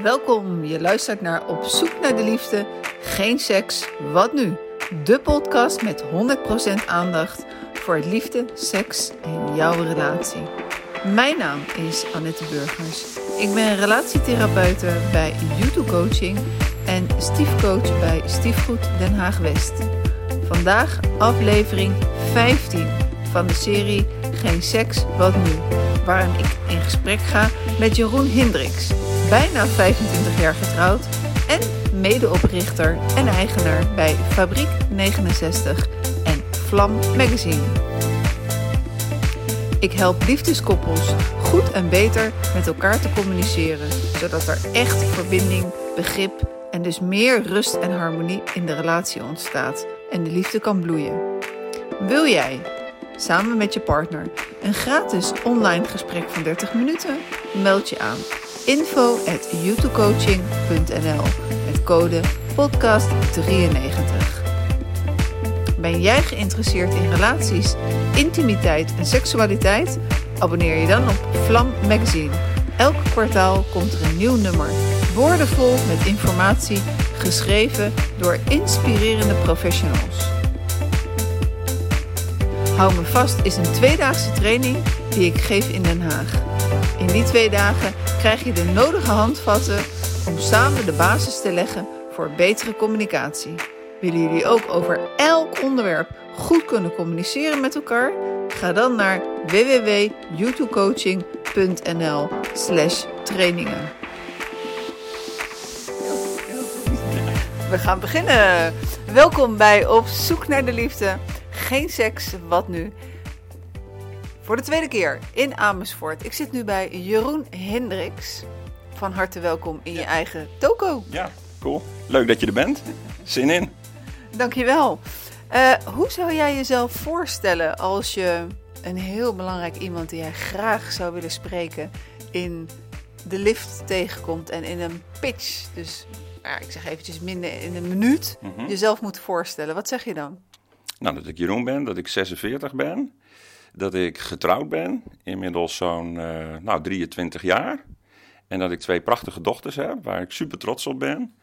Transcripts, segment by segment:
Welkom, je luistert naar Op zoek naar de liefde, geen seks, wat nu? De podcast met 100% aandacht voor liefde, seks en jouw relatie. Mijn naam is Annette Burgers. Ik ben relatietherapeute bij YouTube Coaching en stiefcoach bij Stiefgoed Den Haag West. Vandaag aflevering 15 van de serie Geen seks, wat nu? Waarin ik in gesprek ga met Jeroen Hendricks, bijna 25 jaar getrouwd en medeoprichter en eigenaar bij Fabriek 69 en Vlam Magazine. Ik help liefdeskoppels goed en beter met elkaar te communiceren, zodat er echt verbinding, begrip en dus meer rust en harmonie in de relatie ontstaat en de liefde kan bloeien. Wil jij samen met je partner een gratis online gesprek van 30 minuten? Meld je aan info at youtubecoaching.nl met code podcast93. Ben jij geïnteresseerd in relaties, intimiteit en seksualiteit? Abonneer je dan op Vlam Magazine. Elk kwartaal komt er een nieuw nummer, woordenvol met informatie, geschreven door inspirerende professionals. Hou me vast is een tweedaagse training die ik geef in Den Haag. In die twee dagen krijg je de nodige handvatten om samen de basis te leggen voor betere communicatie. Willen jullie ook over elk onderwerp goed kunnen communiceren met elkaar? Ga dan naar www.youtubecoaching.nl slash trainingen. We gaan beginnen. Welkom bij Op zoek naar de liefde. Geen seks, wat nu? Voor de tweede keer in Amersfoort. Ik zit nu bij Jeroen Hendricks. Van harte welkom in je eigen toko. Ja, cool. Leuk dat je er bent. Zin in. Dankjewel. Uh, hoe zou jij jezelf voorstellen als je een heel belangrijk iemand die jij graag zou willen spreken in de lift tegenkomt en in een pitch, dus ja, ik zeg eventjes minder in een minuut, Mhm. jezelf moet voorstellen? Wat zeg je dan? Nou, dat ik Jeroen ben, dat ik 46 ben, dat ik getrouwd ben, inmiddels zo'n eh, nou, 23 jaar. En dat ik twee prachtige dochters heb, waar ik super trots op ben.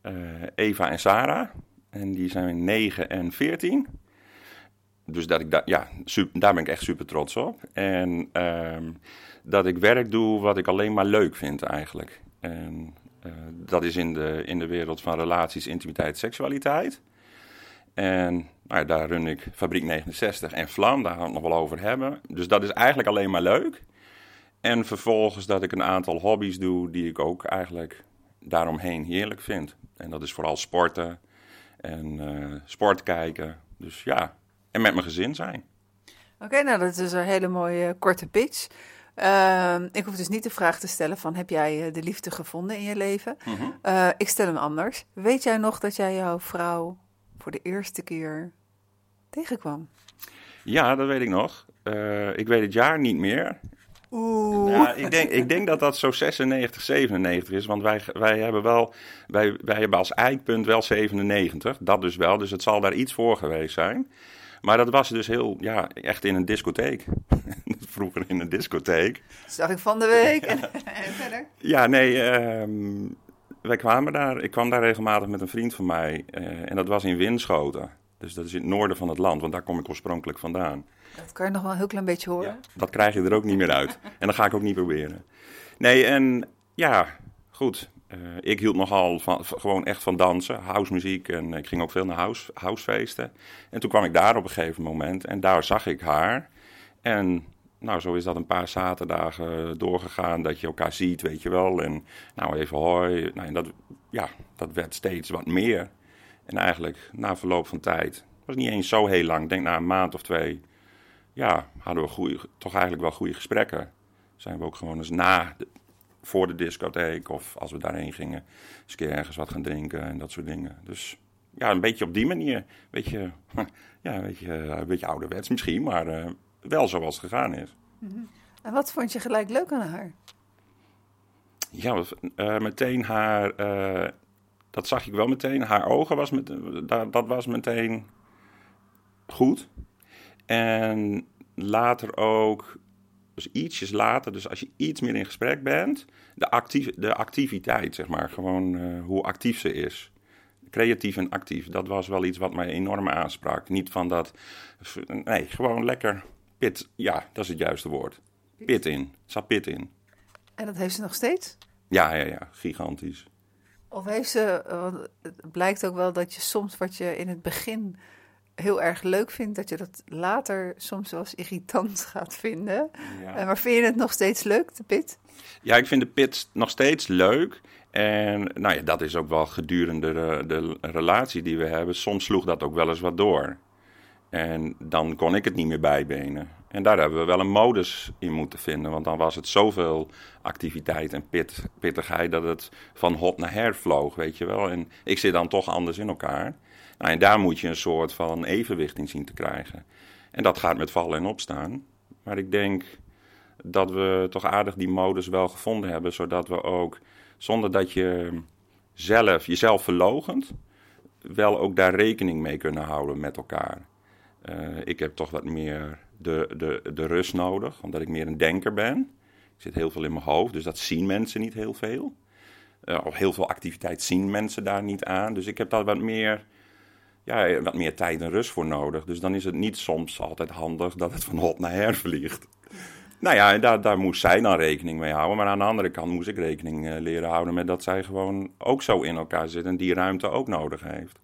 Eh, Eva en Sarah. En die zijn 9 en 14. Dus dat ik da ja, daar ben ik echt super trots op. En ehm, dat ik werk doe wat ik alleen maar leuk vind eigenlijk. En eh, dat is in de, in de wereld van relaties, intimiteit, seksualiteit. En ja, daar run ik Fabriek 69 en Vlam, daar gaan we het nog wel over hebben. Dus dat is eigenlijk alleen maar leuk. En vervolgens dat ik een aantal hobby's doe die ik ook eigenlijk daaromheen heerlijk vind. En dat is vooral sporten en eh, sport kijken. Dus ja, en met mijn gezin zijn. Oké, nou dat is een hele mooie korte pitch. Ehm, ik hoef dus niet de vraag te stellen van heb jij eh, de liefde gevonden in je leven? Eh, ik stel hem anders. Weet jij nog dat jij jouw vrouw voor de eerste keer tegenkwam? Ja, dat weet ik nog. Eh, ik weet het jaar niet meer. Oeh. Ja, ik denk, ik denk dat dat zo 96, 97 is. Want wij, wij hebben wel, wij, wij hebben als eikpunt wel 97. Dat dus wel. Dus het zal daar iets voor geweest zijn. Maar dat was dus heel, ja, echt in een discotheek. Vroeger in een discotheek. Dat zag ik van de week. En, en verder? Ja, nee, ehm, wij kwamen daar. Ik kwam daar regelmatig met een vriend van mij. eh, en dat was in Winschoten. Dus dat is in het noorden van het land, want daar kom ik oorspronkelijk vandaan. Dat kan je nog wel een heel klein beetje horen. Ja, dat krijg je er ook niet meer uit. En dat ga ik ook niet proberen. Nee, en ja, goed. Eh, ik hield nogal van, van- gewoon echt van dansen, housemuziek. En ik ging ook veel naar house, housefeesten. En toen kwam ik daar op een gegeven moment en daar zag ik haar. En nou, zo is dat een paar zaterdagen doorgegaan, dat je elkaar ziet, weet je wel. En nou, even hoi. Nou, en dat, ja, dat werd steeds wat meer. En eigenlijk, na verloop van tijd, was niet eens zo heel lang, denk na een maand of twee, ja, hadden we toch eigenlijk wel goede gesprekken. Zijn we ook gewoon eens na, de- voor de discotheek of als we daarheen gingen, eens een keer ergens wat gaan drinken en dat soort dingen. Dus ja, een beetje op die manier. Beetje, ja, een beetje, een beetje ouderwets misschien, maar eh, wel zoals het gegaan is. En wat vond je gelijk leuk aan haar? Ja, eh, meteen haar, eh, dat zag ik wel meteen. Haar ogen was met, dat, dat was meteen goed. En later ook Dus ietsjes later, dus als je iets meer in gesprek bent, de, actief, de activiteit, zeg maar, gewoon eh, hoe actief ze is. Creatief en actief, dat was wel iets wat mij enorm aansprak. Niet van dat, nee, gewoon lekker pit, ja, dat is het juiste woord. Pit in, zat pit in. En dat heeft ze nog steeds? Ja, ja, ja, gigantisch. Of heeft ze, want het blijkt ook wel dat je soms wat je in het begin heel erg leuk vindt, dat je dat later soms wel eens irritant gaat vinden. Ja. Eh, maar vind je het nog steeds leuk, de pit? Ja, ik vind de pit nog steeds leuk. En nou ja, dat is ook wel gedurende de, de relatie die we hebben. Soms sloeg dat ook wel eens wat door. En dan kon ik het niet meer bijbenen. En daar hebben we wel een modus in moeten vinden. Want dan was het zoveel activiteit en pit, pittigheid dat het van hot naar her vloog, weet je wel. En ik zit dan toch anders in elkaar. Nou, en daar moet je een soort van evenwicht in zien te krijgen. En dat gaat met vallen en opstaan. Maar ik denk dat we toch aardig die modus wel gevonden hebben, zodat we ook, zonder dat je zelf jezelf verlogent, wel ook daar rekening mee kunnen houden met elkaar. Uh, ik heb toch wat meer de, de, de rust nodig, omdat ik meer een denker ben. Ik zit heel veel in mijn hoofd, dus dat zien mensen niet heel veel. Uh, of heel veel activiteit zien mensen daar niet aan. Dus ik heb daar wat meer, ja, wat meer tijd en rust voor nodig. Dus dan is het niet soms altijd handig dat het van hot naar her vliegt. Nou ja, daar, daar moest zij dan rekening mee houden. Maar aan de andere kant moest ik rekening uh, leren houden met dat zij gewoon ook zo in elkaar zit en die ruimte ook nodig heeft.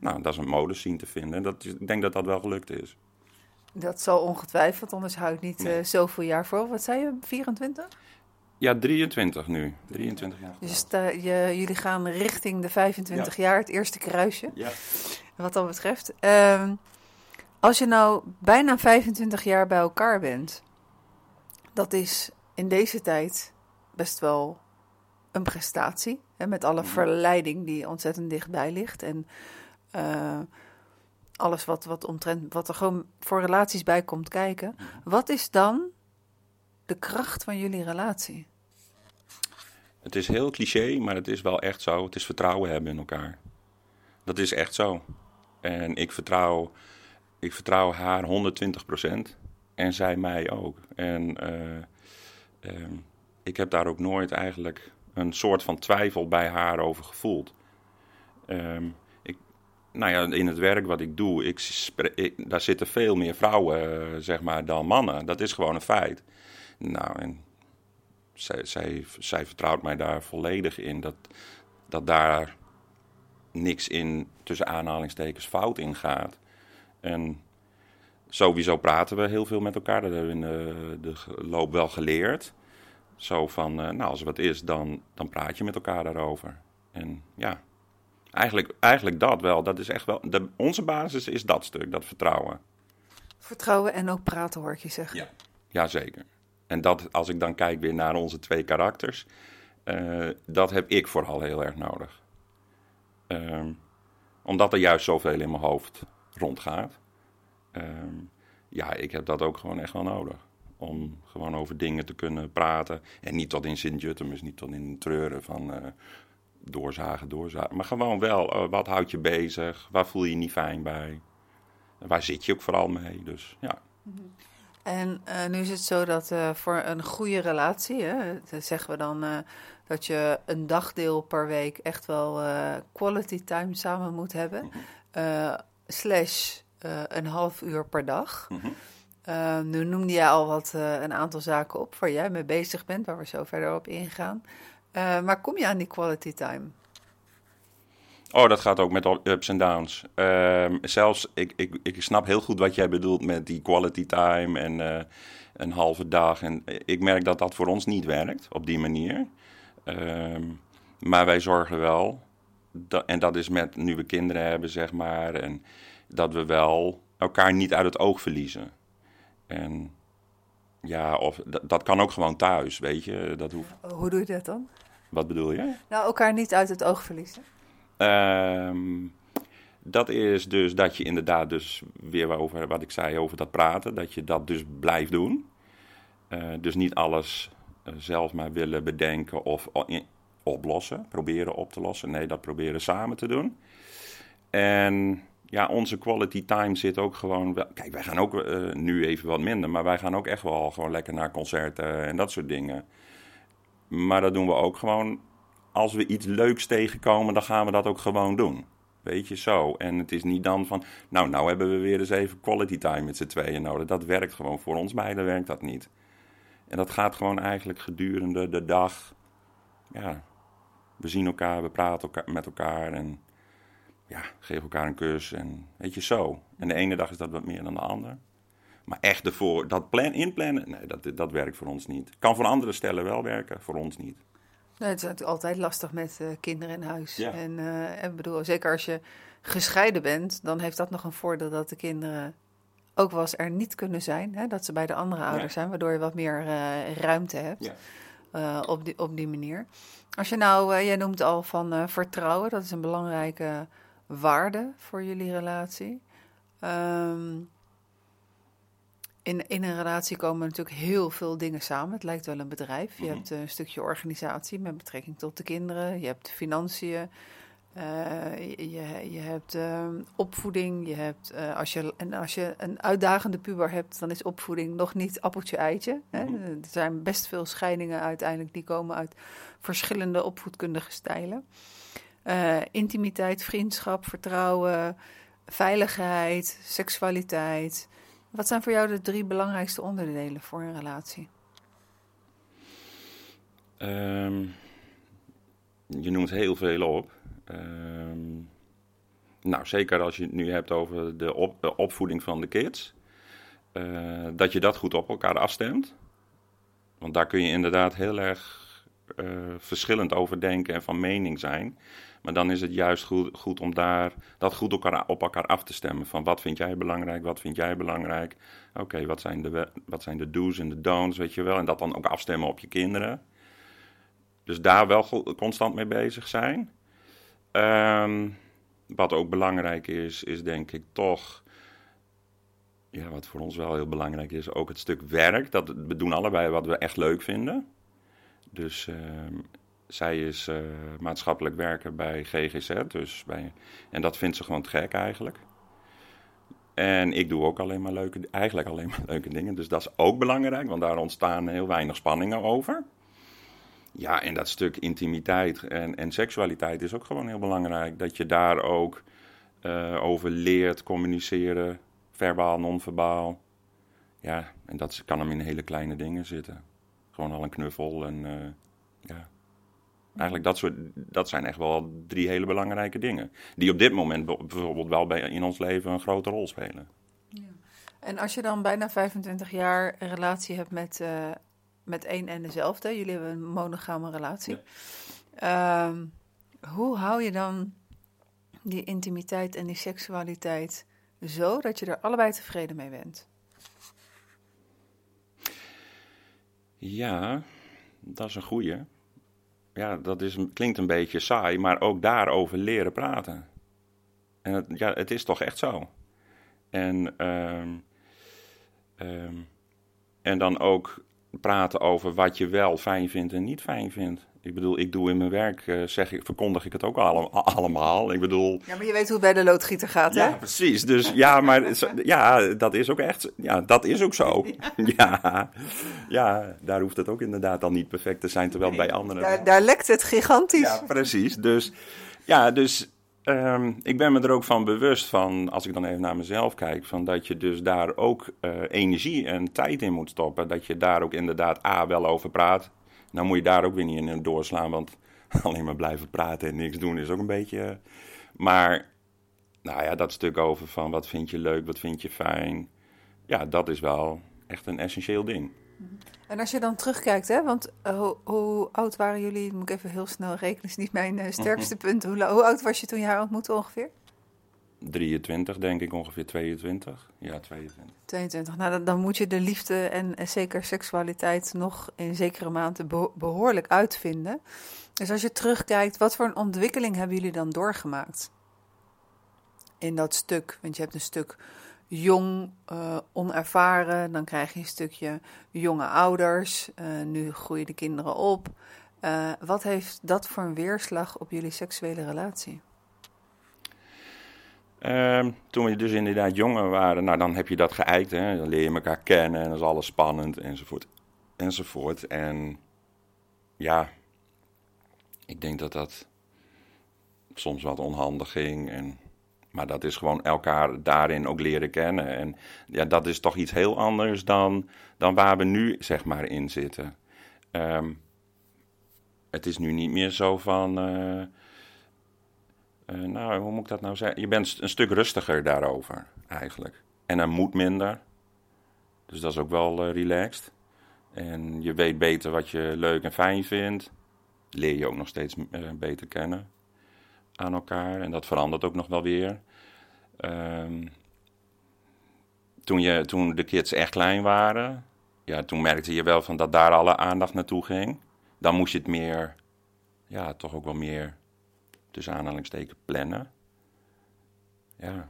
Nou, dat is een modus zien te vinden. En dat, ik denk dat dat wel gelukt is. Dat zal ongetwijfeld, anders hou ik niet nee. uh, zoveel jaar voor. Wat zei je, 24? Ja, 23 nu. 23 jaar. Dus je, jullie gaan richting de 25 ja. jaar, het eerste kruisje. Ja. Wat dat betreft. Um, als je nou bijna 25 jaar bij elkaar bent, dat is in deze tijd best wel een prestatie. Hè, met alle verleiding die ontzettend dichtbij ligt. En uh, alles wat, wat, omtrent, wat er gewoon voor relaties bij komt kijken. Wat is dan de kracht van jullie relatie? Het is heel cliché, maar het is wel echt zo. Het is vertrouwen hebben in elkaar. Dat is echt zo. En ik vertrouw, ik vertrouw haar 120%. En zij mij ook. En uh, uh, ik heb daar ook nooit eigenlijk een soort van twijfel bij haar over gevoeld. Um, ik, nou ja, in het werk wat ik doe, ik, daar zitten veel meer vrouwen uh, zeg maar, dan mannen. Dat is gewoon een feit. Nou, en zij, zij, vertrouwt mij daar volledig in. Dat, dat daar niks in, tussen aanhalingstekens, fout in gaat. En sowieso praten we heel veel met elkaar. Dat hebben we in de, loop wel geleerd. Zo van, uh, nou, als er wat is, dan, dan praat je met elkaar daarover. En ja, eigenlijk, eigenlijk dat wel. Dat is echt wel. De, onze basis is dat stuk, dat vertrouwen. Vertrouwen en ook praten, hoor ik je zeggen. Ja, ja zeker. En dat, als ik dan kijk weer naar onze twee karakters, uh, dat heb ik vooral heel erg nodig. Uh, omdat er juist zoveel in mijn hoofd rondgaat. Um, ja, ik heb dat ook gewoon echt wel nodig. Om gewoon over dingen te kunnen praten. En niet tot in Sint-Juttemus, niet tot in treuren van uh, doorzagen, doorzagen. Maar gewoon wel, uh, wat houdt je bezig? Waar voel je je niet fijn bij? Waar zit je ook vooral mee? Dus ja. En uh, nu is het zo dat voor een goede relatie, hè, zeggen we dan dat je een dagdeel per week echt wel quality time samen moet hebben. slash uh, een half uur per dag. Uh, nu noemde jij al wat, een aantal zaken op waar jij mee bezig bent, waar we zo verder op ingaan. Maar kom je aan die quality time? Oh, dat gaat ook met ups en downs. Ehm, zelfs, ik, ik, ik snap heel goed wat jij bedoelt met die quality time en een halve dag. En ik merk dat dat voor ons niet werkt op die manier. Ehm, maar wij zorgen wel, dat, en dat is met nu we kinderen hebben, zeg maar. En, dat we wel elkaar niet uit het oog verliezen. En ja, of dat kan ook gewoon thuis, weet je. Dat hoeft... Hoe doe je dat dan? Wat bedoel je? Nou, elkaar niet uit het oog verliezen. Um, dat is dus dat je inderdaad dus weer over wat ik zei over dat praten, dat je dat dus blijft doen. Uh, dus niet alles uh, zelf maar willen bedenken of oplossen, proberen op te lossen. Nee, dat proberen samen te doen. En ja, onze quality time zit ook gewoon. Wel, kijk, wij gaan ook eh, nu even wat minder, maar wij gaan ook echt wel gewoon lekker naar concerten en dat soort dingen. Maar dat doen we ook gewoon. Als we iets leuks tegenkomen, dan gaan we dat ook gewoon doen. Weet je zo. En het is niet dan van. Nou, nou hebben we weer eens even quality time met z'n tweeën nodig. Dat werkt gewoon. Voor ons beiden werkt dat niet. En dat gaat gewoon eigenlijk gedurende de dag. Ja, we zien elkaar, we praten elkaar, met elkaar en ja, geven elkaar een kus en weet je zo. En de ene dag is dat wat meer dan de ander. Maar echt ervoor, dat plan, inplannen, nee, dat, dat werkt voor ons niet. Kan voor andere stellen wel werken, voor ons niet. Nee, het is natuurlijk altijd lastig met uh, kinderen in huis. Ja. En uh, ik bedoel, zeker als je gescheiden bent, dan heeft dat nog een voordeel dat de kinderen ook wel eens er niet kunnen zijn. Hè? Dat ze bij de andere ouders zijn, waardoor je wat meer uh, ruimte hebt ja. op, die, op die manier. Als je nou, jij noemt al van vertrouwen, dat is een belangrijke waarde voor jullie relatie. Um, in, in een relatie komen natuurlijk heel veel dingen samen. Het lijkt wel een bedrijf. Je mhm. hebt een stukje organisatie met betrekking tot de kinderen. Je hebt financiën. Uh, je, je hebt uh, opvoeding. Je hebt, uh, als, je, en als je een uitdagende puber hebt, dan is opvoeding nog niet appeltje-eitje. Mhm. Er zijn best veel scheidingen uiteindelijk die komen uit verschillende opvoedkundige stijlen. Uh, intimiteit, vriendschap, vertrouwen, veiligheid, seksualiteit. Wat zijn voor jou de drie belangrijkste onderdelen voor een relatie? Um, je noemt heel veel op. Um, nou, zeker als je het nu hebt over de, op, de opvoeding van de kids. Uh, dat je dat goed op elkaar afstemt. Want daar kun je inderdaad heel erg uh, verschillend over denken en van mening zijn. Maar dan is het juist goed, goed om daar, dat goed elkaar, op elkaar af te stemmen. Van wat vind jij belangrijk, wat vind jij belangrijk. Oké, wat, zijn de, wat zijn de do's en de don'ts, weet je wel. En dat dan ook afstemmen op je kinderen. Dus daar wel constant mee bezig zijn. Um, wat ook belangrijk is, is denk ik toch... Ja, wat voor ons wel heel belangrijk is, ook het stuk werk. Dat we doen allebei wat we echt leuk vinden. Dus um, zij is uh, maatschappelijk werker bij GGZ. Dus bij, en dat vindt ze gewoon te gek eigenlijk. En ik doe ook alleen maar leuke, eigenlijk alleen maar leuke dingen. Dus dat is ook belangrijk, want daar ontstaan heel weinig spanningen over. Ja, en dat stuk intimiteit en, en seksualiteit is ook gewoon heel belangrijk. Dat je daar ook uh, over leert communiceren, verbaal, non-verbaal. Ja, en dat kan hem in hele kleine dingen zitten. Gewoon al een knuffel en uh, ja, Eigenlijk dat, soort, dat zijn echt wel drie hele belangrijke dingen. Die op dit moment bijvoorbeeld wel bij, in ons leven een grote rol spelen. Ja. En als je dan bijna 25 jaar een relatie hebt met, uh, met één en dezelfde, jullie hebben een monogame relatie. Ehm, hoe hou je dan die intimiteit en die seksualiteit zo dat je er allebei tevreden mee bent? Ja, dat is een goeie ja, dat is, klinkt een beetje saai, maar ook daarover leren praten. En het, ja, het is toch echt zo. En, um, um, en dan ook praten over wat je wel fijn vindt en niet fijn vindt. Ik bedoel, ik doe in mijn werk, uh, zeg ik, verkondig ik het ook allemaal. Ik bedoel... Ja, maar je weet hoe het bij de loodgieter gaat, hè? Ja, precies. Dus ja, maar ja, dat is ook echt, ja, dat is ook zo. Ja. ja, daar hoeft het ook inderdaad dan niet perfect te zijn, terwijl bij anderen... Daar, daar lekt het gigantisch. Ja, precies. Dus, ja, dus Um, ik ben me er ook van bewust van, als ik dan even naar mezelf kijk, van dat je dus daar ook uh, energie en tijd in moet stoppen. Dat je daar ook inderdaad A wel over praat. Nou moet je daar ook weer niet in doorslaan, want alleen maar blijven praten en niks doen is ook een beetje. Maar, nou ja, dat stuk over van wat vind je leuk, wat vind je fijn. Ja, dat is wel echt een essentieel ding. En als je dan terugkijkt, hè, want uh, hoe, hoe, oud waren jullie? Moet ik even heel snel rekenen, is niet mijn uh, sterkste punt. Hoe, hoe, oud was je toen je haar ontmoette ongeveer? 23, denk ik, ongeveer 22. Ja, 22. 22. Nou, dan, dan moet je de liefde en, en, zeker seksualiteit nog in zekere mate behoorlijk uitvinden. Dus als je terugkijkt, wat voor een ontwikkeling hebben jullie dan doorgemaakt? In dat stuk, want je hebt een stuk jong, uh, onervaren. Dan krijg je een stukje jonge ouders. Uh, nu groeien de kinderen op. Uh, wat heeft dat voor een weerslag op jullie seksuele relatie? Ehm, toen we dus inderdaad jonger waren, nou dan heb je dat geëikt. Hè? Dan leer je elkaar kennen en dat is alles spannend enzovoort. Enzovoort. En ja, ik denk dat dat soms wat onhandig ging. En, maar dat is gewoon elkaar daarin ook leren kennen. En ja, dat is toch iets heel anders dan, dan waar we nu zeg maar in zitten. Ehm, het is nu niet meer zo van. eh, eh, nou, hoe moet ik dat nou zeggen? Je bent een stuk rustiger daarover, eigenlijk. En er moet minder. Dus dat is ook wel eh, relaxed. En je weet beter wat je leuk en fijn vindt. Leer je ook nog steeds beter kennen aan elkaar. En dat verandert ook nog wel weer. Ehm, toen, je, toen de kids echt klein waren, ja, toen merkte je wel van dat daar alle aandacht naartoe ging. Dan moest je het meer, ja, toch ook wel meer tussen aanhalingstekens plannen. Ja.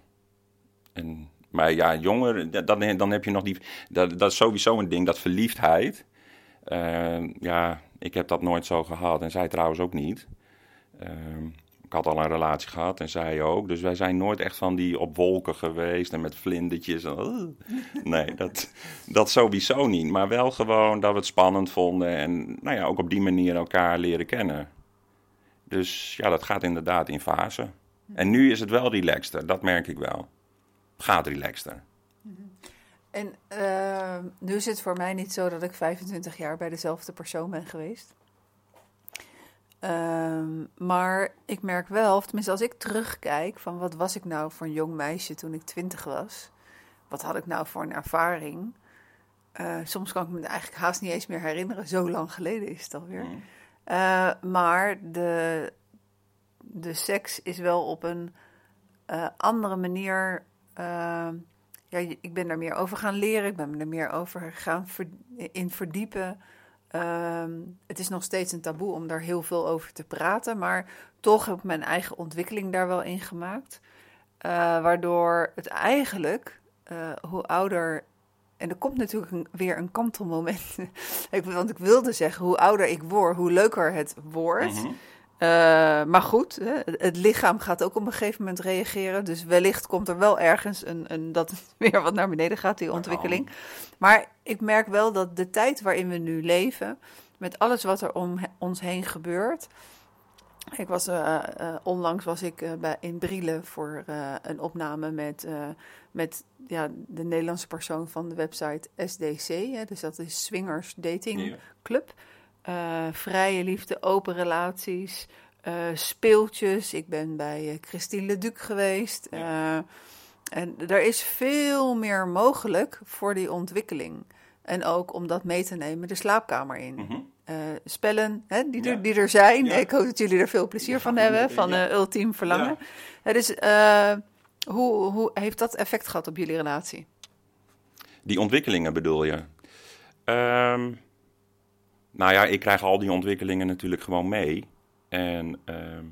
En, maar ja, jonger, da- dan, dan heb je nog die. Dat, dat is sowieso een ding, dat verliefdheid. Eh, ja, ik heb dat nooit zo gehad en zij trouwens ook niet. Ehm, ik had al een relatie gehad en zij ook. Dus wij zijn nooit echt van die op wolken geweest en met vlindertjes. En, "Ugh." Nee, dat, dat sowieso niet. Maar wel gewoon dat we het spannend vonden en nou ja, ook op die manier elkaar leren kennen. Dus ja, dat gaat inderdaad in fase. En nu is het wel relaxter, dat merk ik wel. Gaat relaxter. En eh, nu is het voor mij niet zo dat ik 25 jaar bij dezelfde persoon ben geweest. Ehm, maar ik merk wel, of tenminste als ik terugkijk van wat was ik nou voor een jong meisje toen ik 20 was. Wat had ik nou voor een ervaring. Eh, soms kan ik me eigenlijk haast niet eens meer herinneren. Zo lang geleden is het alweer. Eh, maar de, de seks is wel op een eh, andere manier. ja, ik ben daar meer over gaan leren. Ik ben me er meer over gaan in verdiepen. Ehm, het is nog steeds een taboe om daar heel veel over te praten. Maar toch heb ik mijn eigen ontwikkeling daar wel in gemaakt. Eh, waardoor het eigenlijk, eh, hoe ouder. En er komt natuurlijk weer een kantelmoment. ik, want ik wilde zeggen, hoe ouder ik word, hoe leuker het wordt. Mhm. Eh, maar goed, het lichaam gaat ook op een gegeven moment reageren. Dus wellicht komt er wel ergens een, een, dat het weer wat naar beneden gaat, die ontwikkeling. Maar ik merk wel dat de tijd waarin we nu leven, met alles wat er om ons heen gebeurt. Ik was, eh, eh, onlangs was ik bij, in Brielen voor een opname met, met ja, de Nederlandse persoon van de website SDC. Hè, dus dat is Swingers Dating Ja. Eh, vrije liefde, open relaties, eh, speeltjes. Ik ben bij eh, Christine Leduc geweest. Eh, en er is veel meer mogelijk voor die ontwikkeling. En ook om dat mee te nemen de slaapkamer in. Mhm. Eh, spellen hè, die, Ja. er, die er zijn. Ja. Ik hoop dat jullie er veel plezier Ja, van hebben, van ja. eh, ultiem verlangen. Dus eh, hoe, hoe heeft dat effect gehad op jullie relatie? Die ontwikkelingen bedoel je? Ehm, nou ja, ik krijg al die ontwikkelingen natuurlijk gewoon mee. En ehm,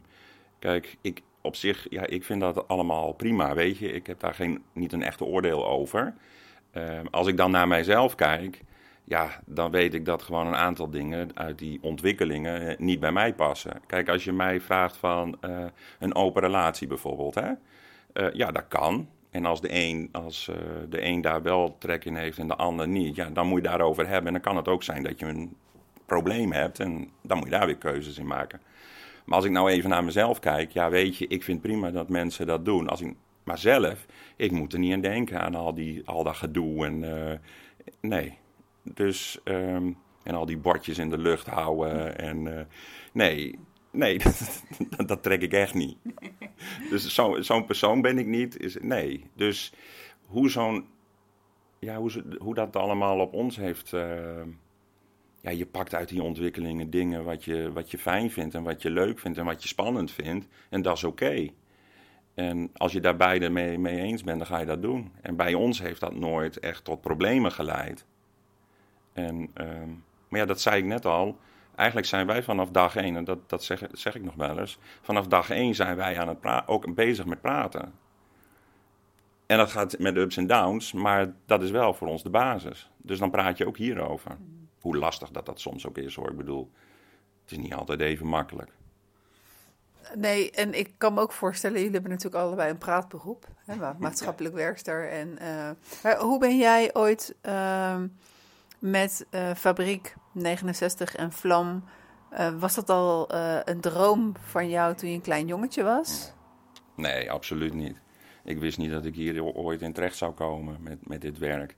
kijk, ik op zich, ja, ik vind dat allemaal prima, weet je. Ik heb daar geen, niet een echte oordeel over. Ehm, als ik dan naar mijzelf kijk, ja, dan weet ik dat gewoon een aantal dingen uit die ontwikkelingen eh, niet bij mij passen. Kijk, als je mij vraagt van eh, een open relatie bijvoorbeeld, hè. Eh, ja, dat kan. En als de een, als, de een daar wel trek in heeft en de ander niet, ja, dan moet je daarover hebben. En dan kan het ook zijn dat je een probleem hebt en dan moet je daar weer keuzes in maken. Maar als ik nou even naar mezelf kijk, ja, weet je, ik vind prima dat mensen dat doen. Als ik, maar zelf, ik moet er niet aan denken aan al, die, al dat gedoe en eh, nee. Dus, ehm, en al die bordjes in de lucht houden en eh, nee, nee, dat, dat trek ik echt niet. Dus zo- zo'n persoon ben ik niet. Is, nee. Dus hoe zo'n. Ja, hoe, ze- hoe dat allemaal op ons heeft. eh, ja, je pakt uit die ontwikkelingen dingen wat je, wat je fijn vindt en wat je leuk vindt en wat je spannend vindt. En dat is oké. En als je daar beide mee, mee eens bent, dan ga je dat doen. En bij ons heeft dat nooit echt tot problemen geleid. En, ehm, maar ja, dat zei ik net al. Eigenlijk zijn wij vanaf dag één, en dat, dat zeg, zeg ik nog wel eens. Vanaf dag één zijn wij aan het ook bezig met praten. En dat gaat met ups en downs, maar dat is wel voor ons de basis. Dus dan praat je ook hierover. Hoe lastig dat dat soms ook is hoor. Ik bedoel, het is niet altijd even makkelijk. Nee, en ik kan me ook voorstellen, jullie hebben natuurlijk allebei een praatberoep, hè, maatschappelijk werkster. En, uh, hoe ben jij ooit uh, met uh, Fabriek 69 en Vlam, uh, was dat al een droom van jou toen je een klein jongetje was? Nee, absoluut niet. Ik wist niet dat ik hier ooit in terecht zou komen met, met dit werk.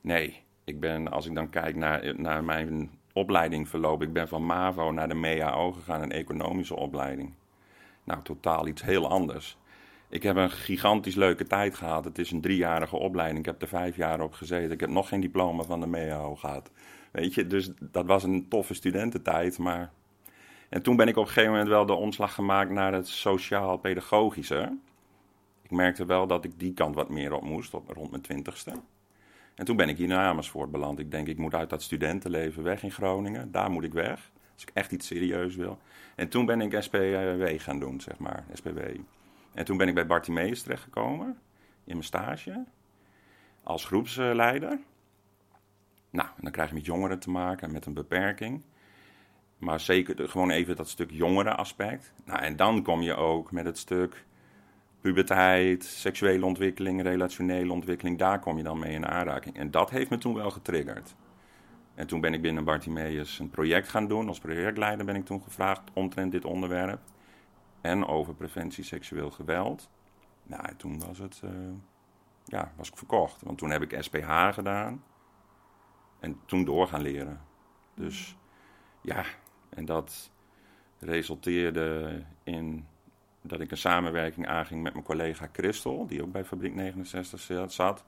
Nee, ik ben, als ik dan kijk naar, naar mijn opleidingverloop, ik ben van MAVO naar de MEAO gegaan, een economische opleiding. Nou, totaal iets heel anders. Ik heb een gigantisch leuke tijd gehad. Het is een driejarige opleiding. Ik heb er vijf jaar op gezeten. Ik heb nog geen diploma van de MEAO gehad. Weet je, dus dat was een toffe studententijd. Maar... En toen ben ik op een gegeven moment wel de omslag gemaakt naar het sociaal-pedagogische. Ik merkte wel dat ik die kant wat meer op moest, op, rond mijn twintigste. En toen ben ik hier naar Amersfoort beland. Ik denk, ik moet uit dat studentenleven weg in Groningen. Daar moet ik weg, als ik echt iets serieus wil. En toen ben ik SPW gaan doen, zeg maar, SPW. En toen ben ik bij Bartimeus terechtgekomen, in mijn stage, als groepsleider. Nou, dan krijg je met jongeren te maken, met een beperking. Maar zeker gewoon even dat stuk jongere aspect. Nou, en dan kom je ook met het stuk puberteit, seksuele ontwikkeling, relationele ontwikkeling, daar kom je dan mee in aanraking. En dat heeft me toen wel getriggerd. En toen ben ik binnen Bartimeus een project gaan doen. Als projectleider ben ik toen gevraagd omtrent dit onderwerp. En over preventie seksueel geweld. Nou, toen was het, uh, ja, was ik verkocht. Want toen heb ik SPH gedaan. En toen door gaan leren. Dus ja, en dat resulteerde in dat ik een samenwerking aanging met mijn collega Christel, die ook bij Fabriek 69 zat.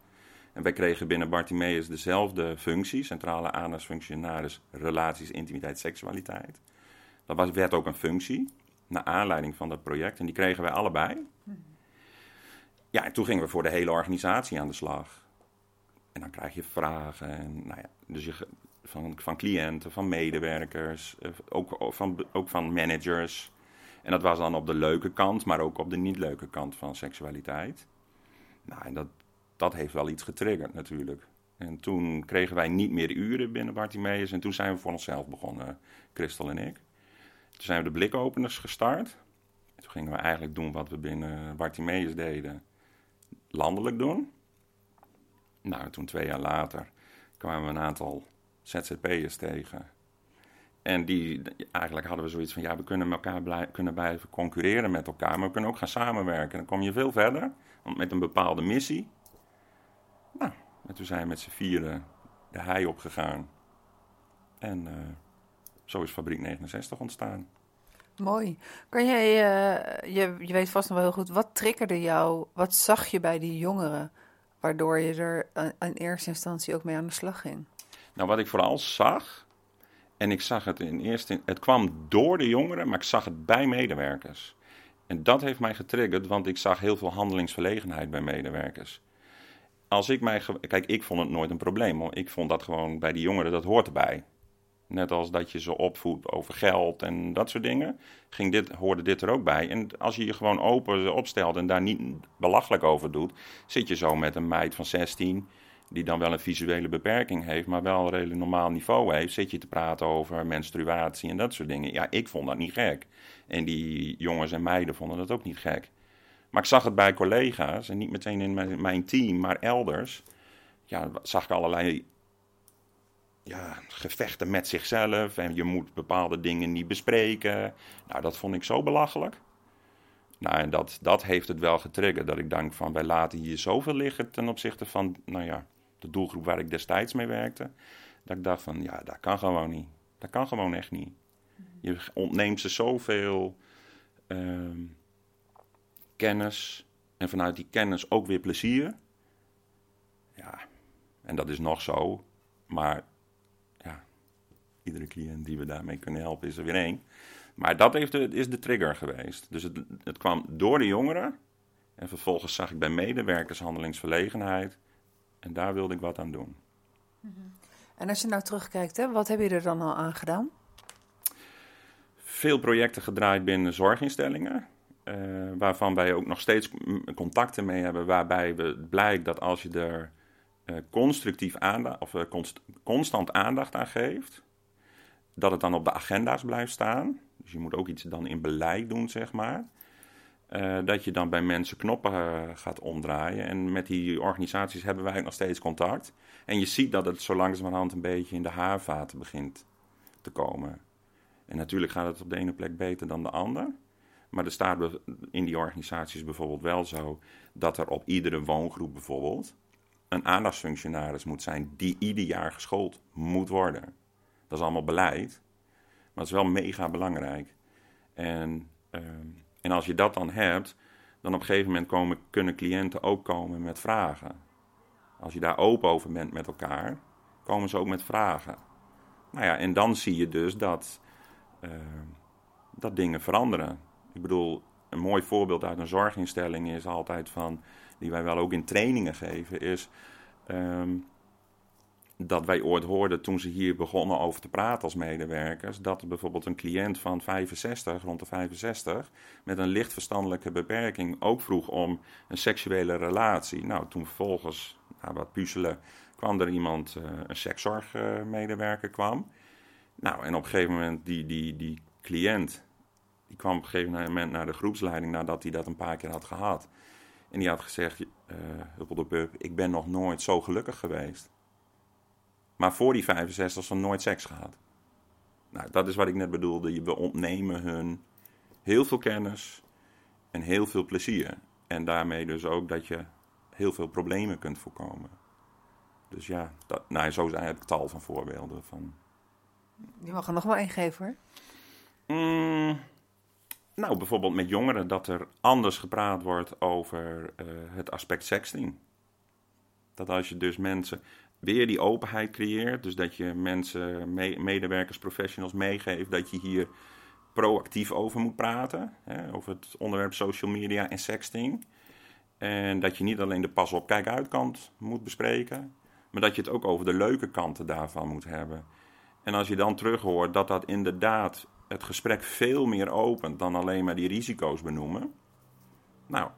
En wij kregen binnen Bartimeus dezelfde functie, centrale aandachtsfunctionaris, relaties, intimiteit, seksualiteit. Dat was, werd ook een functie, naar aanleiding van dat project. En die kregen wij allebei. Ja, en toen gingen we voor de hele organisatie aan de slag. En dan krijg je vragen. En, nou ja, dus je, van, van cliënten, van medewerkers, eh, ook van, ook van managers. En dat was dan op de leuke kant, maar ook op de niet leuke kant van seksualiteit. Nou, en dat, dat heeft wel iets getriggerd natuurlijk. En toen kregen wij niet meer uren binnen Bartimeus en toen zijn we voor onszelf begonnen, Christel en ik. Toen zijn we de blikopeners gestart. En toen gingen we eigenlijk doen wat we binnen Bartimeus deden, landelijk doen. Nou, toen twee jaar later kwamen we een aantal ZZP'ers tegen en die, eigenlijk hadden we zoiets van, ja, we kunnen elkaar blij, kunnen blijven concurreren met elkaar, maar we kunnen ook gaan samenwerken. Dan kom je veel verder, met een bepaalde missie. Nou, en toen zijn we met z'n vieren de hei opgegaan. En uh, zo is Fabriek 69 ontstaan. Mooi. Kan jij, uh, je, je weet vast nog wel heel goed, wat triggerde jou, wat zag je bij die jongeren, waardoor je er in eerste instantie ook mee aan de slag ging? Nou, wat ik vooral zag, en ik zag het in eerste... Het kwam door de jongeren, maar ik zag het bij medewerkers. En dat heeft mij getriggerd, want ik zag heel veel handelingsverlegenheid bij medewerkers. Als ik mij... Kijk, ik vond het nooit een probleem. Hoor. Ik vond dat gewoon bij die jongeren, dat hoort erbij. Net als dat je ze opvoedt over geld en dat soort dingen, ging dit, hoorde dit er ook bij. En als je je gewoon open opstelt en daar niet belachelijk over doet, zit je zo met een meid van 16 die dan wel een visuele beperking heeft, maar wel een redelijk normaal niveau heeft, zit je te praten over menstruatie en dat soort dingen. Ja, ik vond dat niet gek. En die jongens en meiden vonden dat ook niet gek. Maar ik zag het bij collega's, en niet meteen in mijn, team, maar elders. Ja, zag ik allerlei ja, gevechten met zichzelf. En je moet bepaalde dingen niet bespreken. Nou, dat vond ik zo belachelijk. Nou, en dat, dat heeft het wel getriggerd. Dat ik denk van, wij laten hier zoveel liggen ten opzichte van, nou ja, de doelgroep waar ik destijds mee werkte, dat ik dacht van ja, dat kan gewoon niet. Dat kan gewoon echt niet. Je ontneemt ze zoveel uh, kennis en vanuit die kennis ook weer plezier. Ja, en dat is nog zo, maar ja, iedere cliënt die we daarmee kunnen helpen is er weer één. Maar dat heeft is de trigger geweest. Dus het, het kwam door de jongeren. En vervolgens zag ik bij medewerkers handelingsverlegenheid. En daar wilde ik wat aan doen. En als je nou terugkijkt, hè, wat heb je er dan al aan gedaan? Veel projecten gedraaid binnen zorginstellingen. Uh, waarvan wij ook nog steeds contacten mee hebben. Waarbij het blijkt dat als je er uh, constructief aandacht, of uh, constant aandacht aan geeft. Dat het dan op de agenda's blijft staan. Dus dus je moet ook iets dan in beleid doen, zeg maar. Eh, dat je dan bij mensen knoppen eh, gaat omdraaien. En met die organisaties hebben wij nog steeds contact. En je ziet dat het zo langzamerhand een beetje in de haarvaten begint te komen. En natuurlijk gaat het op de ene plek beter dan de ander. Maar er staat in die organisaties bijvoorbeeld wel zo dat er op iedere woongroep bijvoorbeeld een aandachtsfunctionaris moet zijn die ieder jaar geschoold moet worden. Dat is allemaal beleid, maar het is wel mega belangrijk. En, ehm, en als je dat dan hebt, dan op een gegeven moment komen, kunnen cliënten ook komen met vragen. Als je daar open over bent met elkaar, komen ze ook met vragen. Nou ja, en dan zie je dus dat, ehm, dat dingen veranderen. Ik bedoel, een mooi voorbeeld uit een zorginstelling is altijd van, die wij wel ook in trainingen geven, is ehm, dat wij ooit hoorden toen ze hier begonnen over te praten als medewerkers, dat bijvoorbeeld een cliënt van 65, rond de 65, met een licht verstandelijke beperking ook vroeg om een seksuele relatie. Nou, toen vervolgens, na wat puzzelen, kwam er iemand, uh, een sekszorgmedewerker kwam. Nou, en op een gegeven moment die, die, die cliënt, die kwam op een gegeven moment naar de groepsleiding nadat hij dat een paar keer had gehad. En die had gezegd, uh, ik ben nog nooit zo gelukkig geweest. Maar voor die 65 van nooit seks gehad. Nou, dat is wat ik net bedoelde. We ontnemen hun heel veel kennis en heel veel plezier. En daarmee dus ook dat je heel veel problemen kunt voorkomen. Dus ja, dat, nou, zo zijn het tal van voorbeelden. Van... Je mag er nog wel één geven hoor. Mm, nou, bijvoorbeeld met jongeren dat er anders gepraat wordt over uh, het aspect sexting. Dat als je dus mensen weer die openheid creëert, dus dat je mensen, medewerkers, professionals meegeeft dat je hier proactief over moet praten, hè, over het onderwerp social media en sexting. En dat je niet alleen de pas op, kijk uit kant moet bespreken, maar dat je het ook over de leuke kanten daarvan moet hebben. En als je dan terug hoort dat dat inderdaad het gesprek veel meer opent dan alleen maar die risico's benoemen. Nou,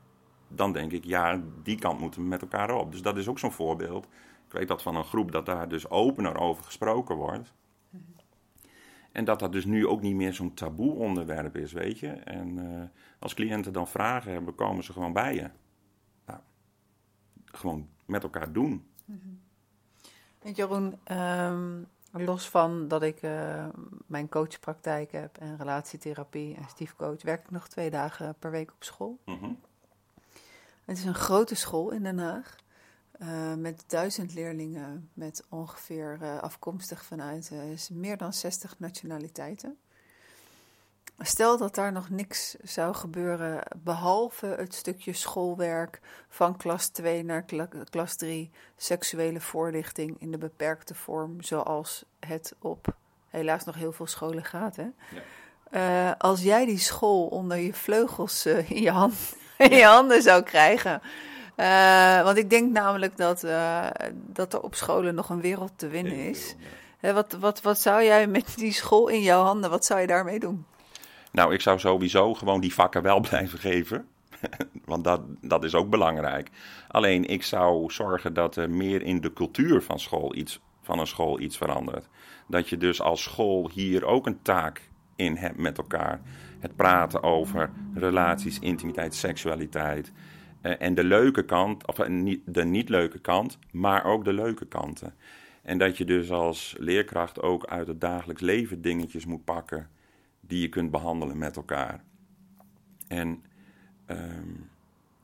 dan denk ik, ja, die kant moeten we met elkaar op. Dus dat is ook zo'n voorbeeld. Ik weet dat van een groep dat daar dus opener over gesproken wordt. En dat dat dus nu ook niet meer zo'n taboe onderwerp is, weet je. En uh, als cliënten dan vragen hebben, komen ze gewoon bij je. Nou, gewoon met elkaar doen. Mm Jeroen, um, Los van dat ik uh, mijn coachpraktijk heb en relatietherapie en stiefcoach, werk ik nog twee dagen per week op school. Mm Het is een grote school in Den Haag. Uh, met duizend leerlingen, met ongeveer uh, afkomstig vanuit meer dan 60 nationaliteiten. Stel dat daar nog niks zou gebeuren behalve het stukje schoolwerk van klas 2 naar klas 3, seksuele voorlichting in de beperkte vorm, zoals het op helaas nog heel veel scholen gaat. Hè? Ja. Als jij die school onder je vleugels in, je hand, in je handen zou krijgen. Uh, want ik denk namelijk dat, dat er op scholen nog een wereld te winnen is. wat, wat, wat zou jij met die school in jouw handen, wat zou je daarmee doen? Nou, ik zou sowieso gewoon die vakken wel blijven geven. Want dat, dat is ook belangrijk. Alleen ik zou zorgen dat er meer in de cultuur van, school iets, van een school iets verandert. Dat je dus als school hier ook een taak in hebt met elkaar. Het praten over relaties, intimiteit, seksualiteit. Eh, en de leuke kant, of eh, de niet leuke kant, maar ook de leuke kanten. En dat je dus als leerkracht ook uit het dagelijks leven dingetjes moet pakken die je kunt behandelen met elkaar. En, ehm,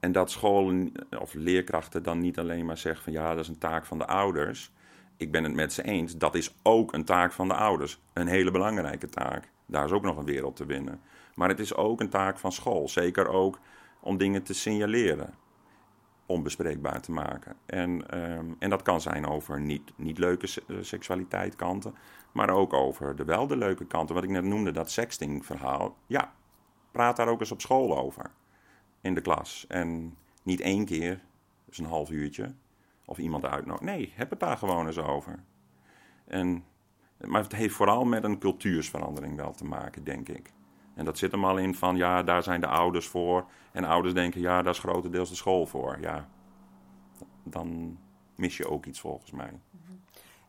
en dat scholen of leerkrachten dan niet alleen maar zeggen van ja, dat is een taak van de ouders. Ik ben het met ze eens, dat is ook een taak van de ouders. Een hele belangrijke taak. Daar is ook nog een wereld te winnen. Maar het is ook een taak van school. Zeker ook om dingen te signaleren onbespreekbaar te maken. En, ehm, en dat kan zijn over niet, niet leuke eh, seksualiteit kanten, maar ook over de wel de leuke kanten. Wat ik net noemde, dat sexting verhaal. Ja, praat daar ook eens op school over. In de klas. En niet één keer, dus een half uurtje, of iemand uitnodigen. Nee, heb het daar gewoon eens over. En, maar het heeft vooral met een cultuursverandering wel te maken, denk ik. En dat zit hem al in van, ja, daar zijn de ouders voor. En ouders denken, ja, daar is grotendeels de school voor. Ja, dan mis je ook iets volgens mij.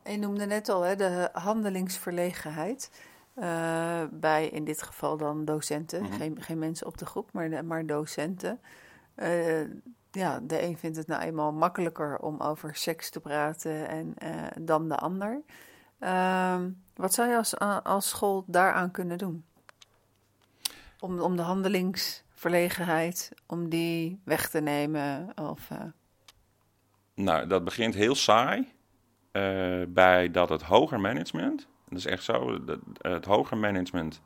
En je noemde net al hè, de handelingsverlegenheid. eh, bij in dit geval dan docenten. Mhm. geen, geen mensen op de groep, maar, maar docenten. Eh, ja, de een vindt het nou eenmaal makkelijker om over seks te praten en, eh, dan de ander. Ehm, wat zou je als, als school daaraan kunnen doen? Om, om de handelingsverlegenheid, om die weg te nemen? Of, eh, Nou, dat begint heel saai eh, bij dat het hoger management, dat is echt zo, dat, het hoger management,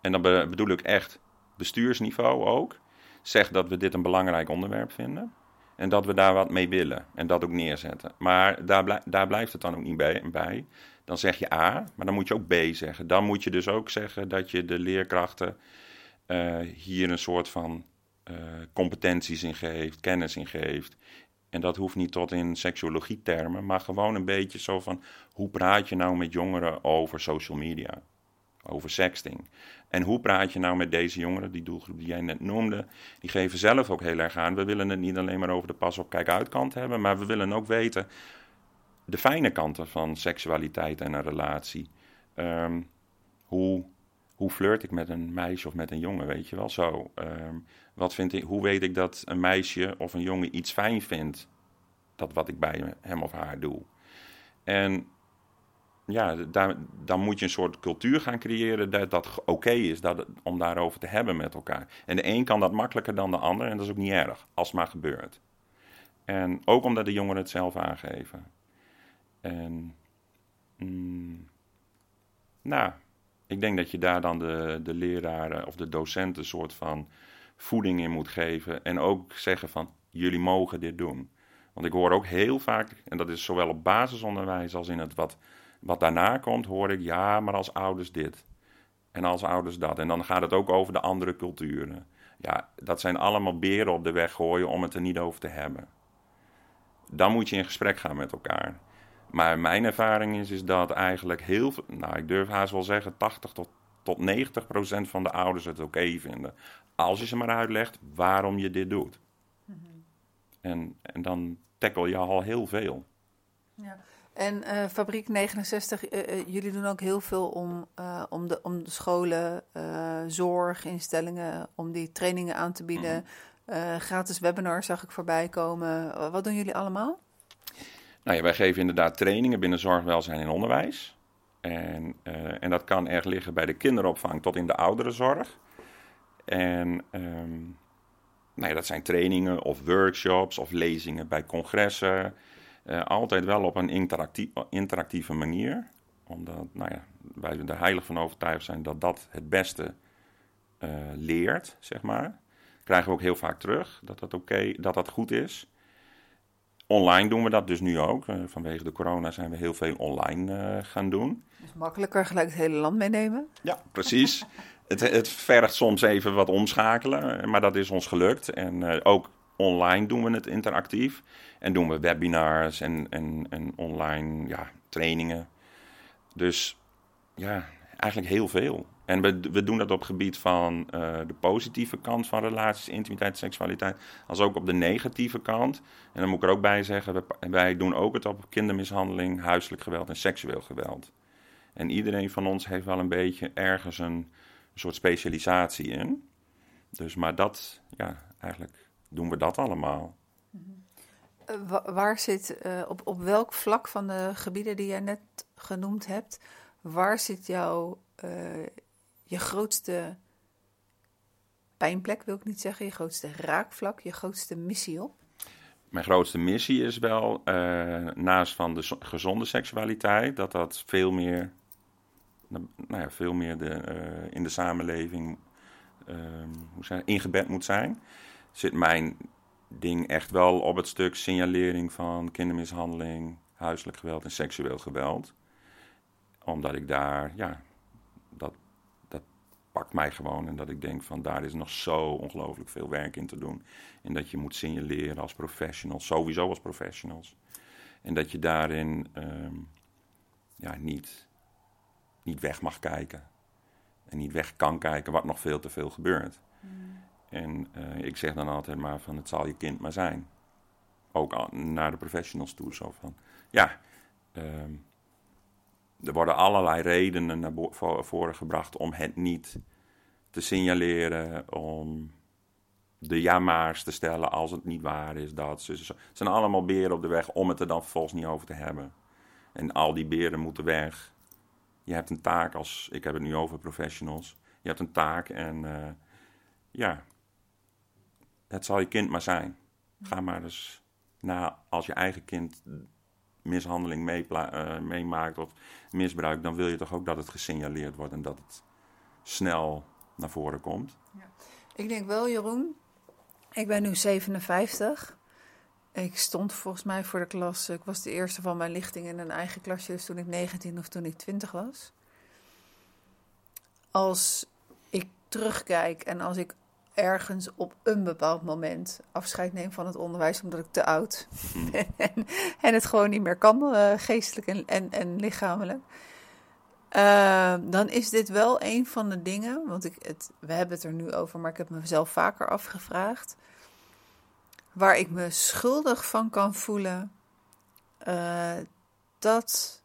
en dan be- bedoel ik echt bestuursniveau ook, zegt dat we dit een belangrijk onderwerp vinden. En dat we daar wat mee willen en dat ook neerzetten. Maar daar, daar blijft het dan ook niet bij, bij. Dan zeg je A, maar dan moet je ook B zeggen. Dan moet je dus ook zeggen dat je de leerkrachten eh, hier een soort van eh, competenties in geeft, kennis in geeft. En dat hoeft niet tot in seksuologie-termen, maar gewoon een beetje zo van hoe praat je nou met jongeren over social media, over sexting. En hoe praat je nou met deze jongeren, die doelgroep die jij net noemde, die geven zelf ook heel erg aan. We willen het niet alleen maar over de pas op kijk uit kant hebben, maar we willen ook weten de fijne kanten van seksualiteit en een relatie. Ehm, hoe, hoe flirt ik met een meisje of met een jongen, weet je wel zo. Ehm, wat vind ik, hoe weet ik dat een meisje of een jongen iets fijn vindt, dat wat ik bij hem of haar doe. En ja, daar, dan moet je een soort cultuur gaan creëren dat dat oké is dat, om daarover te hebben met elkaar. En de een kan dat makkelijker dan de ander en dat is ook niet erg, als het maar gebeurt. En ook omdat de jongeren het zelf aangeven. En mm, nou, ik denk dat je daar dan de, de leraren of de docenten een soort van voeding in moet geven. En ook zeggen van, jullie mogen dit doen. Want ik hoor ook heel vaak, en dat is zowel op basisonderwijs als in het wat, wat daarna komt, hoor ik ja, maar als ouders dit. En als ouders dat. En dan gaat het ook over de andere culturen. Ja, dat zijn allemaal beren op de weg gooien om het er niet over te hebben. Dan moet je in gesprek gaan met elkaar. Maar mijn ervaring is, is dat eigenlijk heel veel, nou ik durf haast wel zeggen, 80 tot, tot 90 procent van de ouders het oké vinden. Als je ze maar uitlegt waarom je dit doet. En, en dan tackle je al heel veel. Ja. En eh, Fabriek 69, eh, eh, jullie doen ook heel veel om, om, de, om de scholen, zorginstellingen, om die trainingen aan te bieden. Eh, gratis webinars zag ik voorbij komen. Wat doen jullie allemaal? Nou ja, wij geven inderdaad trainingen binnen zorg, welzijn en onderwijs. En, eh, en dat kan erg liggen bij de kinderopvang tot in de ouderenzorg. En ehm, nou ja, dat zijn trainingen of workshops of lezingen bij congressen. Eh, altijd wel op een interactie- interactieve manier. Omdat nou ja, wij er heilig van overtuigd zijn dat dat het beste eh, leert, zeg maar. Krijgen we ook heel vaak terug dat dat oké, dat dat goed is. Online doen we dat dus nu ook. Eh, vanwege de corona zijn we heel veel online eh, gaan doen. Dus makkelijker gelijk het hele land meenemen. Ja, precies. het, het vergt soms even wat omschakelen, maar dat is ons gelukt. En eh, ook online doen we het interactief. En doen we webinars en, en, en online ja, trainingen. Dus ja, eigenlijk heel veel. En we, we doen dat op gebied van eh, de positieve kant van relaties, intimiteit, seksualiteit, als ook op de negatieve kant. En dan moet ik er ook bij zeggen, we- wij doen ook het op kindermishandeling, huiselijk geweld en seksueel geweld. En iedereen van ons heeft wel een beetje ergens een, soort specialisatie in. Dus, maar dat, ja, eigenlijk doen we dat allemaal. Eh, wa- waar zit, eh, op, op welk vlak van de gebieden die jij net genoemd hebt, waar zit jouw, je grootste pijnplek, wil ik niet zeggen, je grootste raakvlak, je grootste missie op? Mijn grootste missie is wel, eh, naast van de zo- gezonde seksualiteit, dat dat veel meer, nou ja, veel meer de, eh, in de samenleving ehm, hoe ingebed moet zijn. Zit mijn ding echt wel op het stuk signalering van kindermishandeling, huiselijk geweld en seksueel geweld. Omdat ik daar, ja, dat pakt mij gewoon en dat ik denk van daar is nog zo ongelooflijk veel werk in te doen. En dat je moet signaleren als professionals, sowieso als professionals. En dat je daarin ehm, ja, niet, niet weg mag kijken. En niet weg kan kijken wat nog veel te veel gebeurt. En eh, ik zeg dan altijd maar van het zal je kind maar zijn. Ook al- naar de professionals toe. Zo van, ja, ehm, er worden allerlei redenen naar voren gebracht om het niet te signaleren, om de jamaars te stellen als het niet waar is. Dat. Ze, zijn allemaal beren op de weg om het er dan vervolgens niet over te hebben. En al die beren moeten weg. Je hebt een taak als, ik heb het nu over professionals. Je hebt een taak en uh, ja, het zal je kind maar zijn. Ga maar eens na, als je eigen kind mishandeling uh, meemaakt of misbruik, dan wil je toch ook dat het gesignaleerd wordt en dat het snel naar voren komt. Ja. Ik denk wel, Jeroen, ik ben nu 57. Ik stond volgens mij voor de klas. Ik was de eerste van mijn lichting in een eigen klasje, dus toen ik 19 of toen ik 20 was. Als ik terugkijk en als ik ergens op een bepaald moment afscheid neem van het onderwijs omdat ik te oud ben en, en, het gewoon niet meer kan, uh, geestelijk en, en, en lichamelijk. Uh, dan is dit wel een van de dingen, want ik het, we hebben het er nu over, maar ik heb mezelf vaker afgevraagd, waar ik me schuldig van kan voelen uh, dat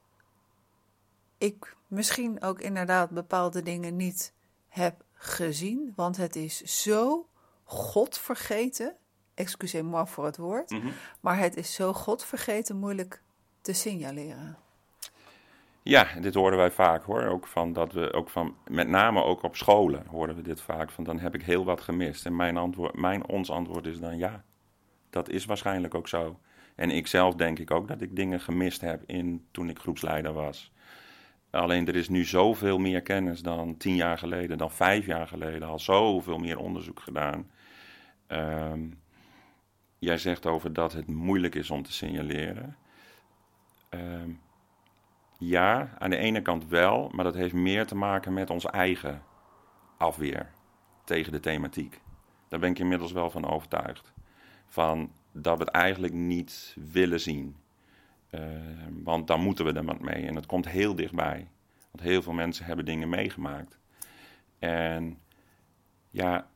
ik misschien ook inderdaad bepaalde dingen niet heb gezien, want het is zo godvergeten. Excusez-moi voor het woord, mm -hmm. maar het is zo godvergeten moeilijk te signaleren. Ja, dit horen wij vaak hoor. Ook van dat we ook van, met name ook op scholen horen we dit vaak. Van dan heb ik heel wat gemist. En mijn antwoord, mijn ons antwoord is dan ja. Dat is waarschijnlijk ook zo. En ik zelf denk ik ook dat ik dingen gemist heb in toen ik groepsleider was. Alleen er is nu zoveel meer kennis dan tien jaar geleden, dan vijf jaar geleden. Al zoveel meer onderzoek gedaan. Um, jij zegt over dat het moeilijk is om te signaleren. Um, ja, aan de ene kant wel, maar dat heeft meer te maken met onze eigen afweer tegen de thematiek. Daar ben ik inmiddels wel van overtuigd. Van dat we het eigenlijk niet willen zien. Uh, want dan moeten we er wat mee. En het komt heel dichtbij. Want heel veel mensen hebben dingen meegemaakt. En ja,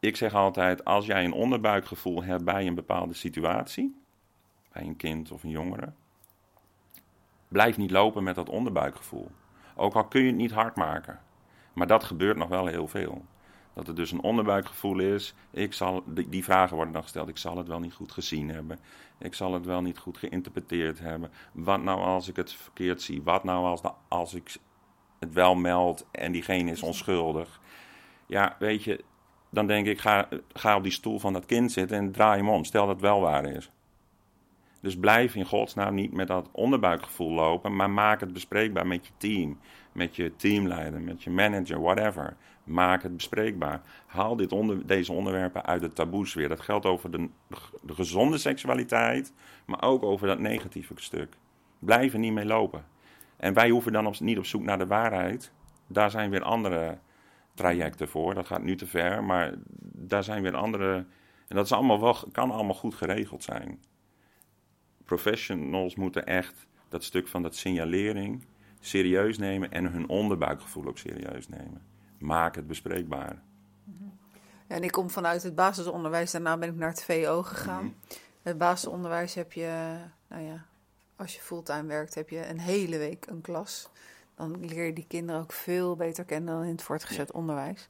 ik zeg altijd: als jij een onderbuikgevoel hebt bij een bepaalde situatie, bij een kind of een jongere, Blijf niet lopen met dat onderbuikgevoel. Ook al kun je het niet hard maken. Maar dat gebeurt nog wel heel veel. Dat er dus een onderbuikgevoel is. Ik zal, die, vragen worden dan gesteld. Ik zal het wel niet goed gezien hebben. Ik zal het wel niet goed geïnterpreteerd hebben. Wat nou als ik het verkeerd zie? Wat nou als, als ik het wel meld en diegene is onschuldig? Ja, weet je, dan denk ik, ga, ga op die stoel van dat kind zitten en draai hem om. Stel dat het wel waar is. Dus blijf in godsnaam niet met dat onderbuikgevoel lopen, maar maak het bespreekbaar met je team, met je teamleider, met je manager, whatever. Maak het bespreekbaar. Haal dit onder, deze onderwerpen uit de taboesfeer. Dat geldt over de, de gezonde seksualiteit, maar ook over dat negatieve stuk. Blijf er niet mee lopen. En wij hoeven dan niet op zoek naar de waarheid. Daar zijn weer andere trajecten voor. Dat gaat nu te ver, maar daar zijn weer andere. En dat is allemaal wel, kan allemaal goed geregeld zijn professionals moeten echt dat stuk van dat signalering serieus nemen en hun onderbuikgevoel ook serieus nemen. Maak het bespreekbaar. Ja, en ik kom vanuit het basisonderwijs, daarna ben ik naar het VO gegaan. Mm Het basisonderwijs heb je, nou ja, als je fulltime werkt, heb je een hele week een klas. Dan leer je die kinderen ook veel beter kennen dan in het voortgezet onderwijs.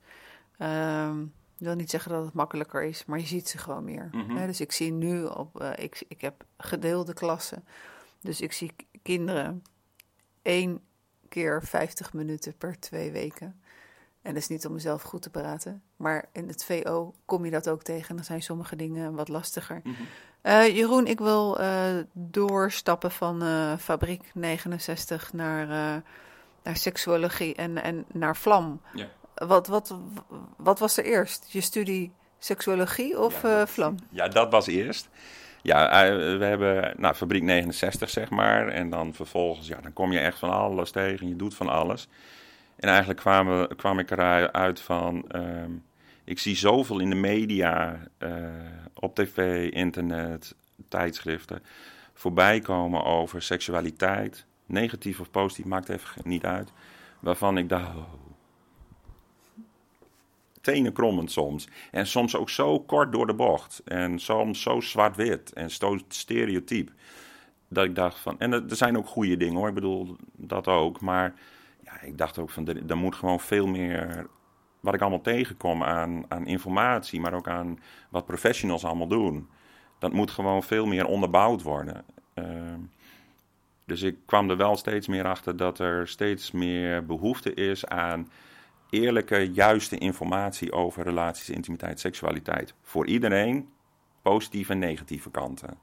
Um, ik wil niet zeggen dat het makkelijker is, maar je ziet ze gewoon meer. Mhm. dus ik zie nu op, uh, ik, ik heb gedeelde klassen. Dus ik zie kinderen één keer 50 minuten per twee weken. En dat is niet om mezelf goed te praten. Maar in het VO kom je dat ook tegen. Dan zijn sommige dingen wat lastiger. Mm Jeroen, ik wil uh, doorstappen van fabriek 69 naar, naar seksuologie en, en naar vlam. Ja. Wat, wat, wat was er eerst? Je studie seksuologie of ja, uh, vlam? Ja, dat was eerst. Ja, eh, we hebben nou, fabriek 69, zeg maar. En dan vervolgens, ja, dan kom je echt van alles tegen. Je doet van alles. En eigenlijk kwam, kwam ik eruit van... Ehm, ik zie zoveel in de media, uh, op tv, internet, tijdschriften... voorbij komen over seksualiteit. Negatief of positief, maakt even niet uit. Waarvan ik dacht, tenenkrommend soms. En soms ook zo kort door de bocht. En soms zo zwart-wit en zo stereotyp. dat ik dacht van, en er zijn ook goede dingen hoor, ik bedoel dat ook, maar ik dacht ook van, er, moet gewoon veel meer, wat ik allemaal tegenkom aan, aan informatie, maar ook aan wat professionals allemaal doen, dat moet gewoon veel meer onderbouwd worden. Ehm, dus ik kwam er wel steeds meer achter dat er steeds meer behoefte is aan eerlijke, juiste informatie over relaties, intimiteit, seksualiteit. Voor iedereen, positieve en negatieve kanten.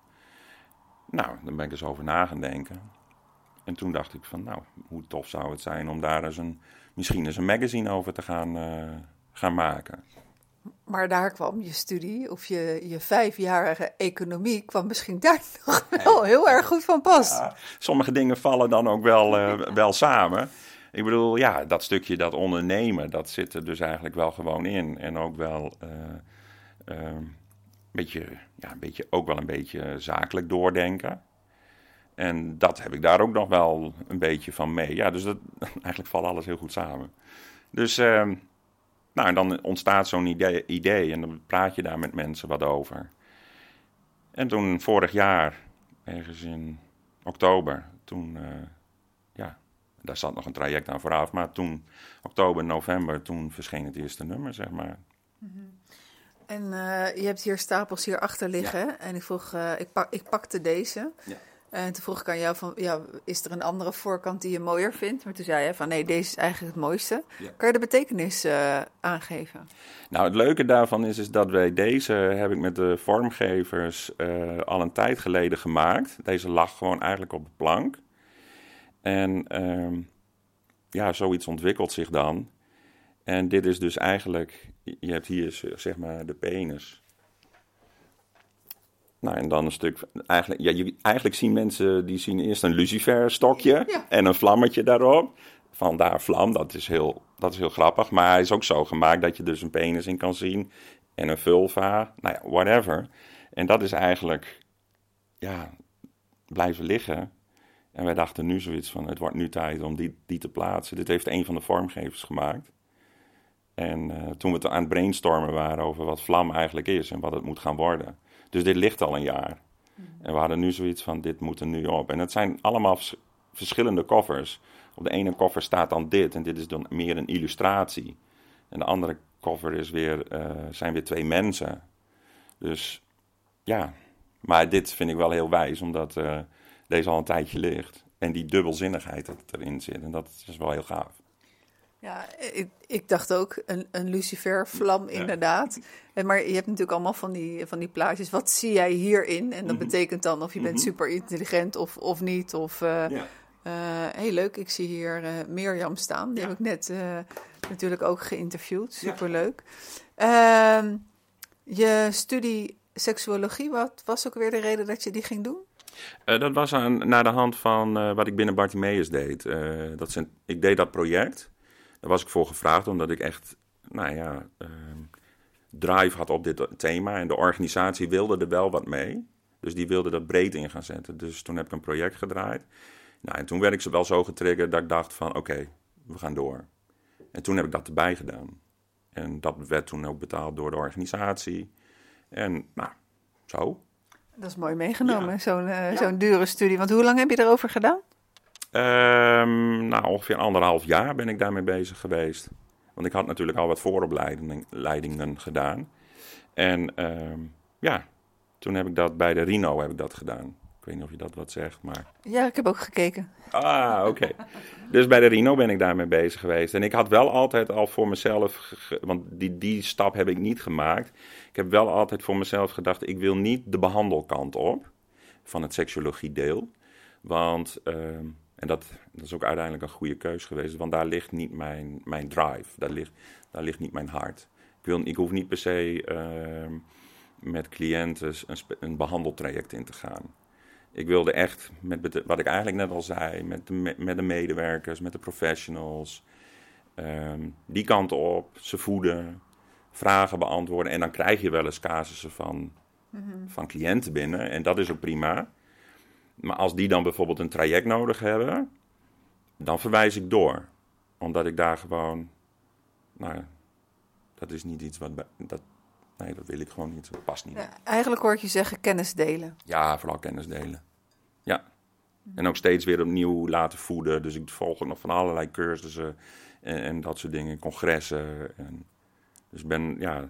Nou, dan ben ik eens over na gaan denken. En toen dacht ik van, nou, hoe tof zou het zijn om daar eens een, misschien eens een magazine over te gaan, eh, gaan maken. Maar daar kwam je studie of je, je vijfjarige economie kwam misschien daar nog wel heel erg goed van pas. Ja, sommige dingen vallen dan ook wel, eh, wel samen. Ik bedoel, ja, dat stukje dat ondernemen, dat zit er dus eigenlijk wel gewoon in. En ook wel een beetje, ja, een beetje, ook wel een beetje zakelijk doordenken. En dat heb ik daar ook nog wel een beetje van mee. Ja, dus dat, eigenlijk valt alles heel goed samen. Dus, eh, nou, dan ontstaat zo'n idee, idee en dan praat je daar met mensen wat over. En toen vorig jaar, ergens in oktober, toen, eh, ja, daar zat nog een traject aan vooraf. Maar toen, oktober, november, toen verscheen het eerste nummer, zeg maar. En eh, je hebt hier stapels hier achter liggen. En ik vroeg, eh, ik, pak, ik pakte deze. Ja. En toen vroeg ik aan jou van, ja, is er een andere voorkant die je mooier vindt? Maar toen zei je van, nee, deze is eigenlijk het mooiste. Ja. Kan je de betekenis eh, aangeven? Nou, het leuke daarvan is, is dat wij deze heb ik met de vormgevers eh, al een tijd geleden gemaakt. Deze lag gewoon eigenlijk op de plank. En ehm, ja, zoiets ontwikkelt zich dan. En dit is dus eigenlijk, je hebt hier zeg maar de penis. Nou, en dan een stuk, eigenlijk, ja, je, eigenlijk zien mensen, die zien eerst een luciferstokje Ja. en een vlammetje daarop. Vandaar vlam, dat is, heel, dat is heel grappig. Maar hij is ook zo gemaakt dat je dus een penis in kan zien en een vulva, nou ja, whatever. En dat is eigenlijk, ja, blijven liggen. En wij dachten nu zoiets van, het wordt nu tijd om die, die te plaatsen. Dit heeft een van de vormgevers gemaakt. En eh, toen we aan het brainstormen waren over wat vlam eigenlijk is en wat het moet gaan worden. Dus dit ligt al een jaar. En we hadden nu zoiets van, dit moet er nu op. En het zijn allemaal vers- verschillende koffers. Op de ene koffer staat dan dit en dit is dan meer een illustratie. En de andere koffer is weer, eh, zijn weer twee mensen. Dus ja, maar dit vind ik wel heel wijs, omdat eh, deze al een tijdje ligt. En die dubbelzinnigheid dat erin zit. En dat is wel heel gaaf. Ja, ik, ik dacht ook een, een lucifervlam inderdaad. En Maar je hebt natuurlijk allemaal van die, van die plaatjes. Wat zie jij hierin? En dat betekent dan of je bent super intelligent of, of niet. Of, eh, Ja. eh, heel leuk, ik zie hier eh, Mirjam staan. Die heb ik net natuurlijk ook geïnterviewd. Superleuk. Ehm, je studie seksuologie, wat was ook weer de reden dat je die ging doen? Dat was aan, naar de hand van wat ik binnen Bartimeus deed. Dat zijn, ik deed dat project. Daar was ik voor gevraagd, omdat ik echt, nou ja, ehm, drive had op dit thema. En de organisatie wilde er wel wat mee. Dus die wilde dat breed in gaan zetten. Dus toen heb ik een project gedraaid. Nou, en toen werd ik ze wel zo getriggerd dat ik dacht van, oké, we gaan door. En toen heb ik dat erbij gedaan. En dat werd toen ook betaald door de organisatie. En nou, zo. Dat is mooi meegenomen, Ja. zo'n eh, zo'n dure studie. Want hoe lang heb je erover gedaan? Ehm, nou, ongeveer anderhalf jaar ben ik daarmee bezig geweest. Want ik had natuurlijk al wat vooropleidingen leidingen gedaan. En ehm, ja, toen heb ik dat bij de Rino heb ik dat gedaan. Ik weet niet of je dat wat zegt, maar... Ja, ik heb ook gekeken. Ah, oké. Dus bij de Rino ben ik daarmee bezig geweest. En ik had wel altijd al voor mezelf, want die, die stap heb ik niet gemaakt. Ik heb wel altijd voor mezelf gedacht, ik wil niet de behandelkant op van het seksuologie deel. Want, ehm, en dat, dat is ook uiteindelijk een goede keus geweest, want daar ligt niet mijn, mijn drive, daar ligt, daar ligt niet mijn hart. Ik, wil, ik hoef niet per se ehm, met cliënten een, een behandeltraject in te gaan. Ik wilde echt, met, wat ik eigenlijk net al zei, met de, me- met de medewerkers, met de professionals, ehm, die kant op, ze voeden, vragen beantwoorden. En dan krijg je wel eens casussen van, van cliënten binnen en dat is ook prima. Maar als die dan bijvoorbeeld een traject nodig hebben, dan verwijs ik door. Omdat ik daar gewoon, nou, dat is niet iets wat, dat, nee, dat wil ik gewoon niet, dat past niet. Ja, eigenlijk hoor ik je zeggen kennis delen. Ja, vooral kennis delen. Ja, En ook steeds weer opnieuw laten voeden. Dus ik volg nog van allerlei cursussen en, en dat soort dingen, congressen. En, dus ik ben, ja,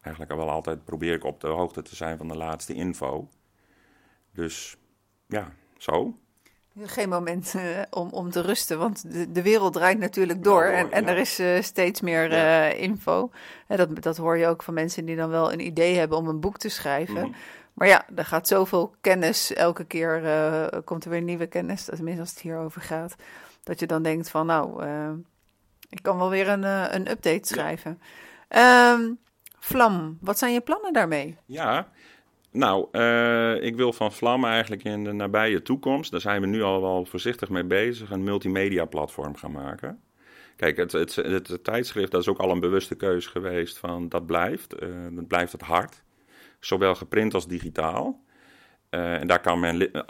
eigenlijk wel altijd probeer ik op de hoogte te zijn van de laatste info. Dus ja, zo. Geen moment uh, om, om te rusten, want de, de wereld draait natuurlijk door, en, en er is uh, steeds meer uh, info. En dat, dat hoor je ook van mensen die dan wel een idee hebben om een boek te schrijven. Mm -hmm. Maar ja, er gaat zoveel kennis, elke keer komt er weer nieuwe kennis, tenminste als het hierover gaat. Dat je dan denkt van nou, ik kan wel weer een, een update schrijven. Um, Vlam, wat zijn je plannen daarmee? Ja, nou, uh, ik wil van Vlam eigenlijk in de nabije toekomst, daar zijn we nu al wel voorzichtig mee bezig, een multimedia platform gaan maken. Kijk, het, het, het, het tijdschrift, dat is ook al een bewuste keuze geweest van dat blijft, uh, dat blijft het hard. Zowel geprint als digitaal. Uh, en daar kan men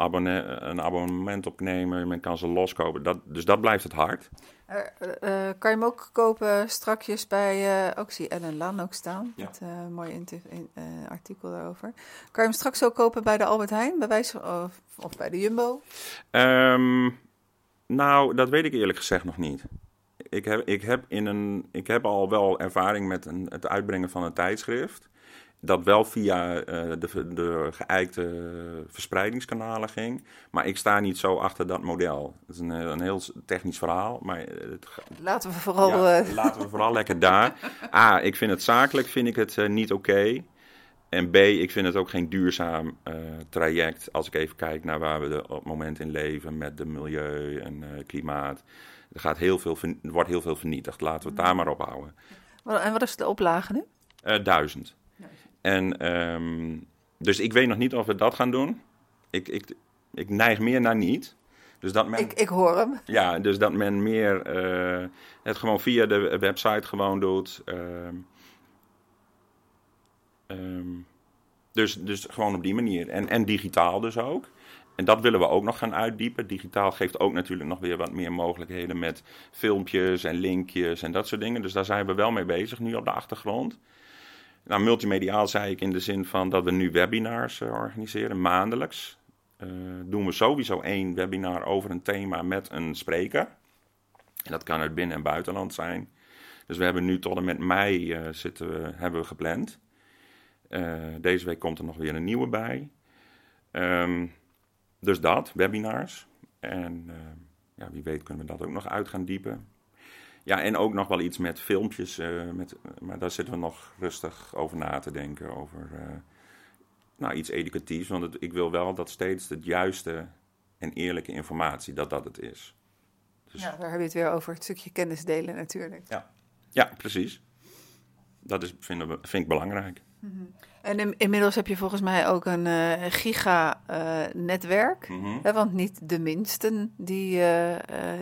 een abonnement op nemen, men kan ze loskopen. Dat, dus dat blijft het hard. Uh, uh, kan je hem ook kopen strakjes bij, ook zie Ellen Lan ook staan, ja. met een mooi in, artikel daarover. Kan je hem straks ook kopen bij de Albert Heijn, bij wijze, of, of bij de Jumbo? Um, nou, dat weet ik eerlijk gezegd nog niet. Ik heb, ik heb, in een, ik heb al wel ervaring met een, het uitbrengen van een tijdschrift dat wel via uh, de, de geëikte verspreidingskanalen ging. Maar ik sta niet zo achter dat model. Het is een, een heel technisch verhaal. Maar het, laten we vooral... Ja, laten we vooral lekker daar. A, ik vind het zakelijk vind ik het uh, niet oké. Okay. En B, ik vind het ook geen duurzaam uh, traject. Als ik even kijk naar waar we de, op het moment in leven met de milieu en klimaat. Er, gaat heel veel, er wordt heel veel vernietigd. Laten we het daar maar op houden. En wat is de oplage nu? duizend. En um, dus ik weet nog niet of we dat gaan doen. Ik, ik, ik neig meer naar niet. Dus dat men, ik, ik hoor hem. Ja, dus dat men meer uh, het gewoon via de website gewoon doet. Um, um, dus, dus gewoon op die manier. En, en digitaal dus ook. En dat willen we ook nog gaan uitdiepen. Digitaal geeft ook natuurlijk nog weer wat meer mogelijkheden met filmpjes en linkjes en dat soort dingen. Dus daar zijn we wel mee bezig nu op de achtergrond. Nou, multimediaal zei ik in de zin van dat we nu webinars uh, organiseren, maandelijks. Uh, doen we sowieso één webinar over een thema met een spreker. En dat kan uit binnen- en buitenland zijn. Dus we hebben nu tot en met mei uh, zitten we, hebben we gepland. deze week komt er nog weer een nieuwe bij. Um, dus dat, webinars. En ja, wie weet kunnen we dat ook nog uit gaan diepen. Ja, en ook nog wel iets met filmpjes. Uh, met, maar daar zitten we nog rustig over na te denken. Over uh, nou, iets educatiefs. Want het, ik wil wel dat steeds het juiste en eerlijke informatie, dat dat het is. Dus, ja, daar heb je het weer over. Het stukje kennis delen natuurlijk. Ja, ja precies. Dat is, we, vind ik belangrijk. Mm -hmm. En in, inmiddels heb je volgens mij ook een uh, giga-netwerk. Mm -hmm. want niet de minsten die,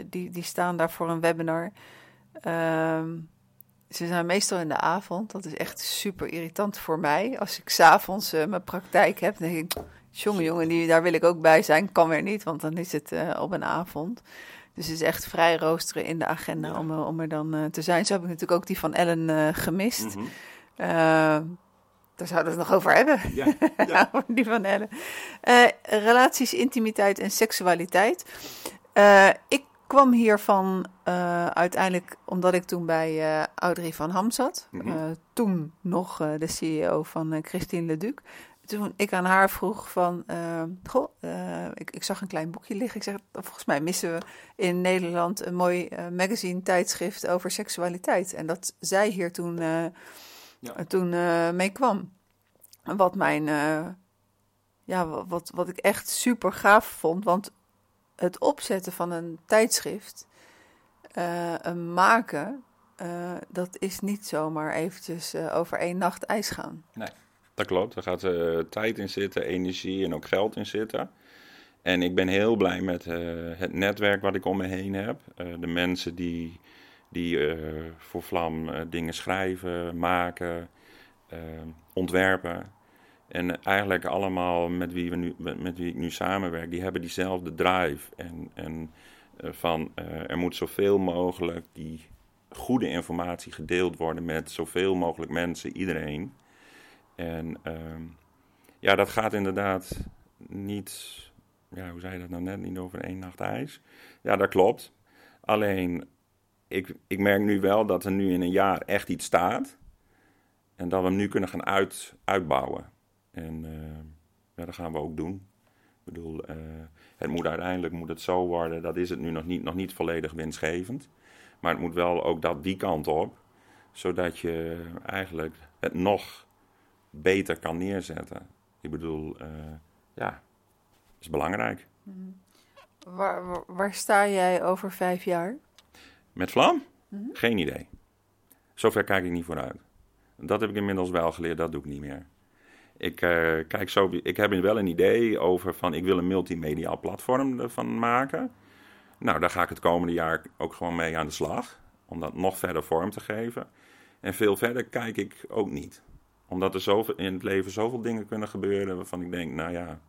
die, die staan daar voor een webinar. Um, ze zijn meestal in de avond. Dat is echt super irritant voor mij. Als ik s'avonds uh, mijn praktijk heb, dan denk ik... Jongen, jongen, die, daar wil ik ook bij zijn. Kan weer niet, want dan is het uh, op een avond. Dus het is echt vrij roosteren in de agenda ja. om, om er dan uh, te zijn. Zo heb ik natuurlijk ook die van Ellen gemist. Mm -hmm. daar zouden we het nog over hebben. Ja, ja. die van Ellen. relaties, intimiteit en seksualiteit. ik kwam hiervan uh, uiteindelijk omdat ik toen bij uh, Audrey van Ham zat. Mm -hmm. uh, toen nog de CEO van Christine Leduc. Toen ik aan haar vroeg van, goh, ik, ik, zag een klein boekje liggen. Ik zeg, volgens mij missen we in Nederland een mooi magazine tijdschrift over seksualiteit. En dat zij hier toen, ja. toen mee kwam. Wat mijn, ja, wat, wat ik echt super gaaf vond, want het opzetten van een tijdschrift, uh, een maken, uh, dat is niet zomaar eventjes uh, over één nacht ijs gaan. Nee, dat klopt. Er gaat tijd in zitten, energie en ook geld in zitten. En ik ben heel blij met het netwerk wat ik om me heen heb. de mensen die, die voor Vlam dingen schrijven, maken, ontwerpen. En eigenlijk allemaal met wie, we nu, met wie ik nu samenwerk, die hebben diezelfde drive. En, en uh, van uh, er moet zoveel mogelijk die goede informatie gedeeld worden met zoveel mogelijk mensen, iedereen. En uh, ja, dat gaat inderdaad niet ja, hoe zei je dat nou net, niet over één nacht ijs. Ja, dat klopt. Alleen, ik, ik merk nu wel dat er nu in een jaar echt iets staat. En dat we hem nu kunnen gaan uit, uitbouwen. En uh, ja, dat gaan we ook doen. Ik bedoel, uh, het moet uiteindelijk moet het zo worden, dat is het nu nog niet, nog niet volledig winstgevend. Maar het moet wel ook dat die kant op, zodat je eigenlijk het nog beter kan neerzetten. Ik bedoel, uh, ja, is belangrijk. Mm. Waar, waar, waar, sta jij over vijf jaar? Met Vlam? Mm -hmm. Geen idee. Zover kijk ik niet vooruit. Dat heb ik inmiddels wel geleerd, dat doe ik niet meer. Ik, uh, kijk zo, ik heb wel een idee over van ik wil een multimedia platform ervan maken. Nou, daar ga ik het komende jaar ook gewoon mee aan de slag. Om dat nog verder vorm te geven. En veel verder kijk ik ook niet. Omdat er zoveel, in het leven zoveel dingen kunnen gebeuren waarvan ik denk, nou ja,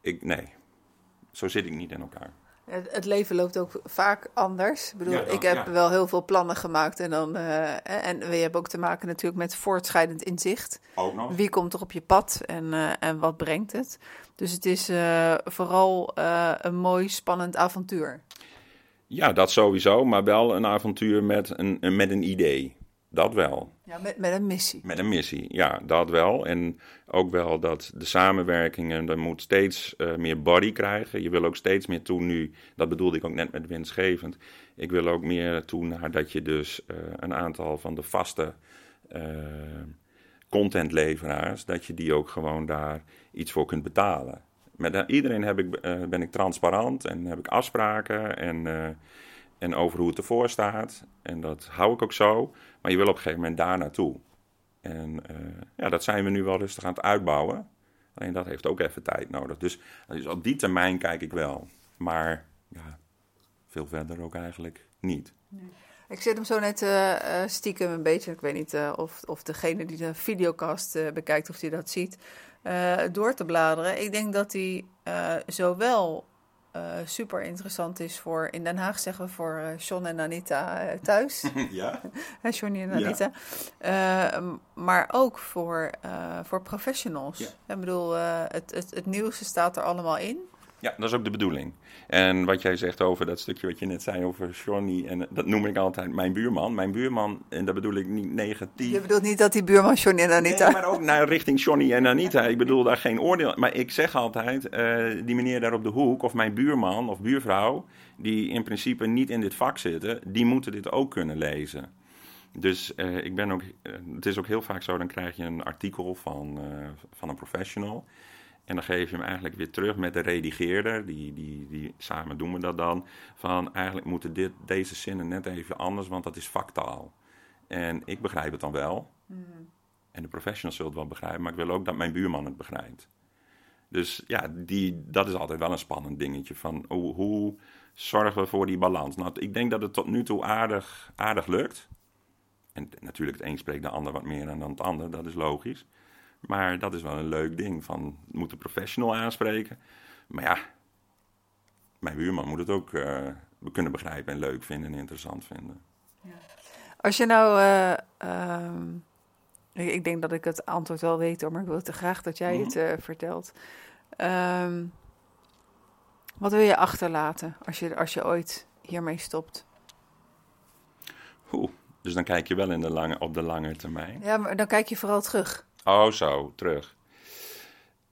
ik, nee, zo zit ik niet in elkaar. Het, leven loopt ook vaak anders. Ik bedoel, ja, dan, ik heb ja. wel heel veel plannen gemaakt. En, dan, uh, en we hebben ook te maken natuurlijk met voortschrijdend inzicht. Ook nog. Wie komt er op je pad en, uh, en wat brengt het? Dus het is uh, vooral een mooi, spannend avontuur. Ja, dat sowieso. Maar wel een avontuur met een, met een idee. Dat wel. Ja, met, een missie. Met een missie, ja, dat wel. En ook wel dat de samenwerkingen, er moet steeds uh, meer body krijgen. Je wil ook steeds meer toe nu, dat bedoelde ik ook net met winstgevend. Ik wil ook meer toe naar dat je dus uh, een aantal van de vaste uh, contentleveraars, dat je die ook gewoon daar iets voor kunt betalen. Met iedereen heb ik, ben ik transparant en heb ik afspraken en en over hoe het ervoor staat. En dat hou ik ook zo. Maar je wil op een gegeven moment daar naartoe. En uh, ja, dat zijn we nu wel rustig aan het uitbouwen. Alleen dat heeft ook even tijd nodig. Dus, dus op die termijn kijk ik wel. Maar ja, veel verder ook eigenlijk niet. Nee. Ik zit hem zo net uh, stiekem een beetje, ik weet niet of, of degene die de videocast bekijkt, of die dat ziet, door te bladeren. Ik denk dat hij zowel uh, super interessant is voor, in Den Haag zeggen we voor uh, John en Anita uh, thuis. ja. Johnny en Anita. Ja. maar ook voor, voor professionals. Ja. Ik bedoel, het, het, het nieuwste staat er allemaal in. Ja, dat is ook de bedoeling. En wat jij zegt over dat stukje wat je net zei over Johnny, en dat noem ik altijd mijn buurman. Mijn buurman, en dat bedoel ik niet negatief. Je bedoelt niet dat die buurman Johnny en Anita... Nee, maar ook naar richting Johnny en Anita. Ik bedoel daar geen oordeel... Maar ik zeg altijd, uh, die meneer daar op de hoek, of mijn buurman of buurvrouw, die in principe niet in dit vak zitten, die moeten dit ook kunnen lezen. Dus uh, ik ben ook, uh, het is ook heel vaak zo, dan krijg je een artikel van, van een professional... En dan geef je hem eigenlijk weer terug met de redigeerder. Die, die, die, samen doen we dat dan. Van eigenlijk moeten dit, deze zinnen net even anders, want dat is vaktaal. En ik begrijp het dan wel. Mm. En de professionals zullen het wel begrijpen. Maar ik wil ook dat mijn buurman het begrijpt. Dus ja, die, dat is altijd wel een spannend dingetje. Van hoe, hoe zorgen we voor die balans? Nou, ik denk dat het tot nu toe aardig, aardig lukt. En natuurlijk, het een spreekt de ander wat meer dan het ander. Dat is logisch. Maar dat is wel een leuk ding. Van, moet een professional aanspreken. Maar ja, mijn buurman moet het ook uh, kunnen begrijpen en leuk vinden en interessant vinden. Ja. Als je nou, uh, uh, ik denk dat ik het antwoord wel weet hoor, maar ik wil te graag dat jij mm -hmm. het uh, vertelt. Um, wat wil je achterlaten als je, als je ooit hiermee stopt? Oeh, dus dan kijk je wel in de lange, op de lange termijn. Ja, maar dan kijk je vooral terug. Oh, zo, terug.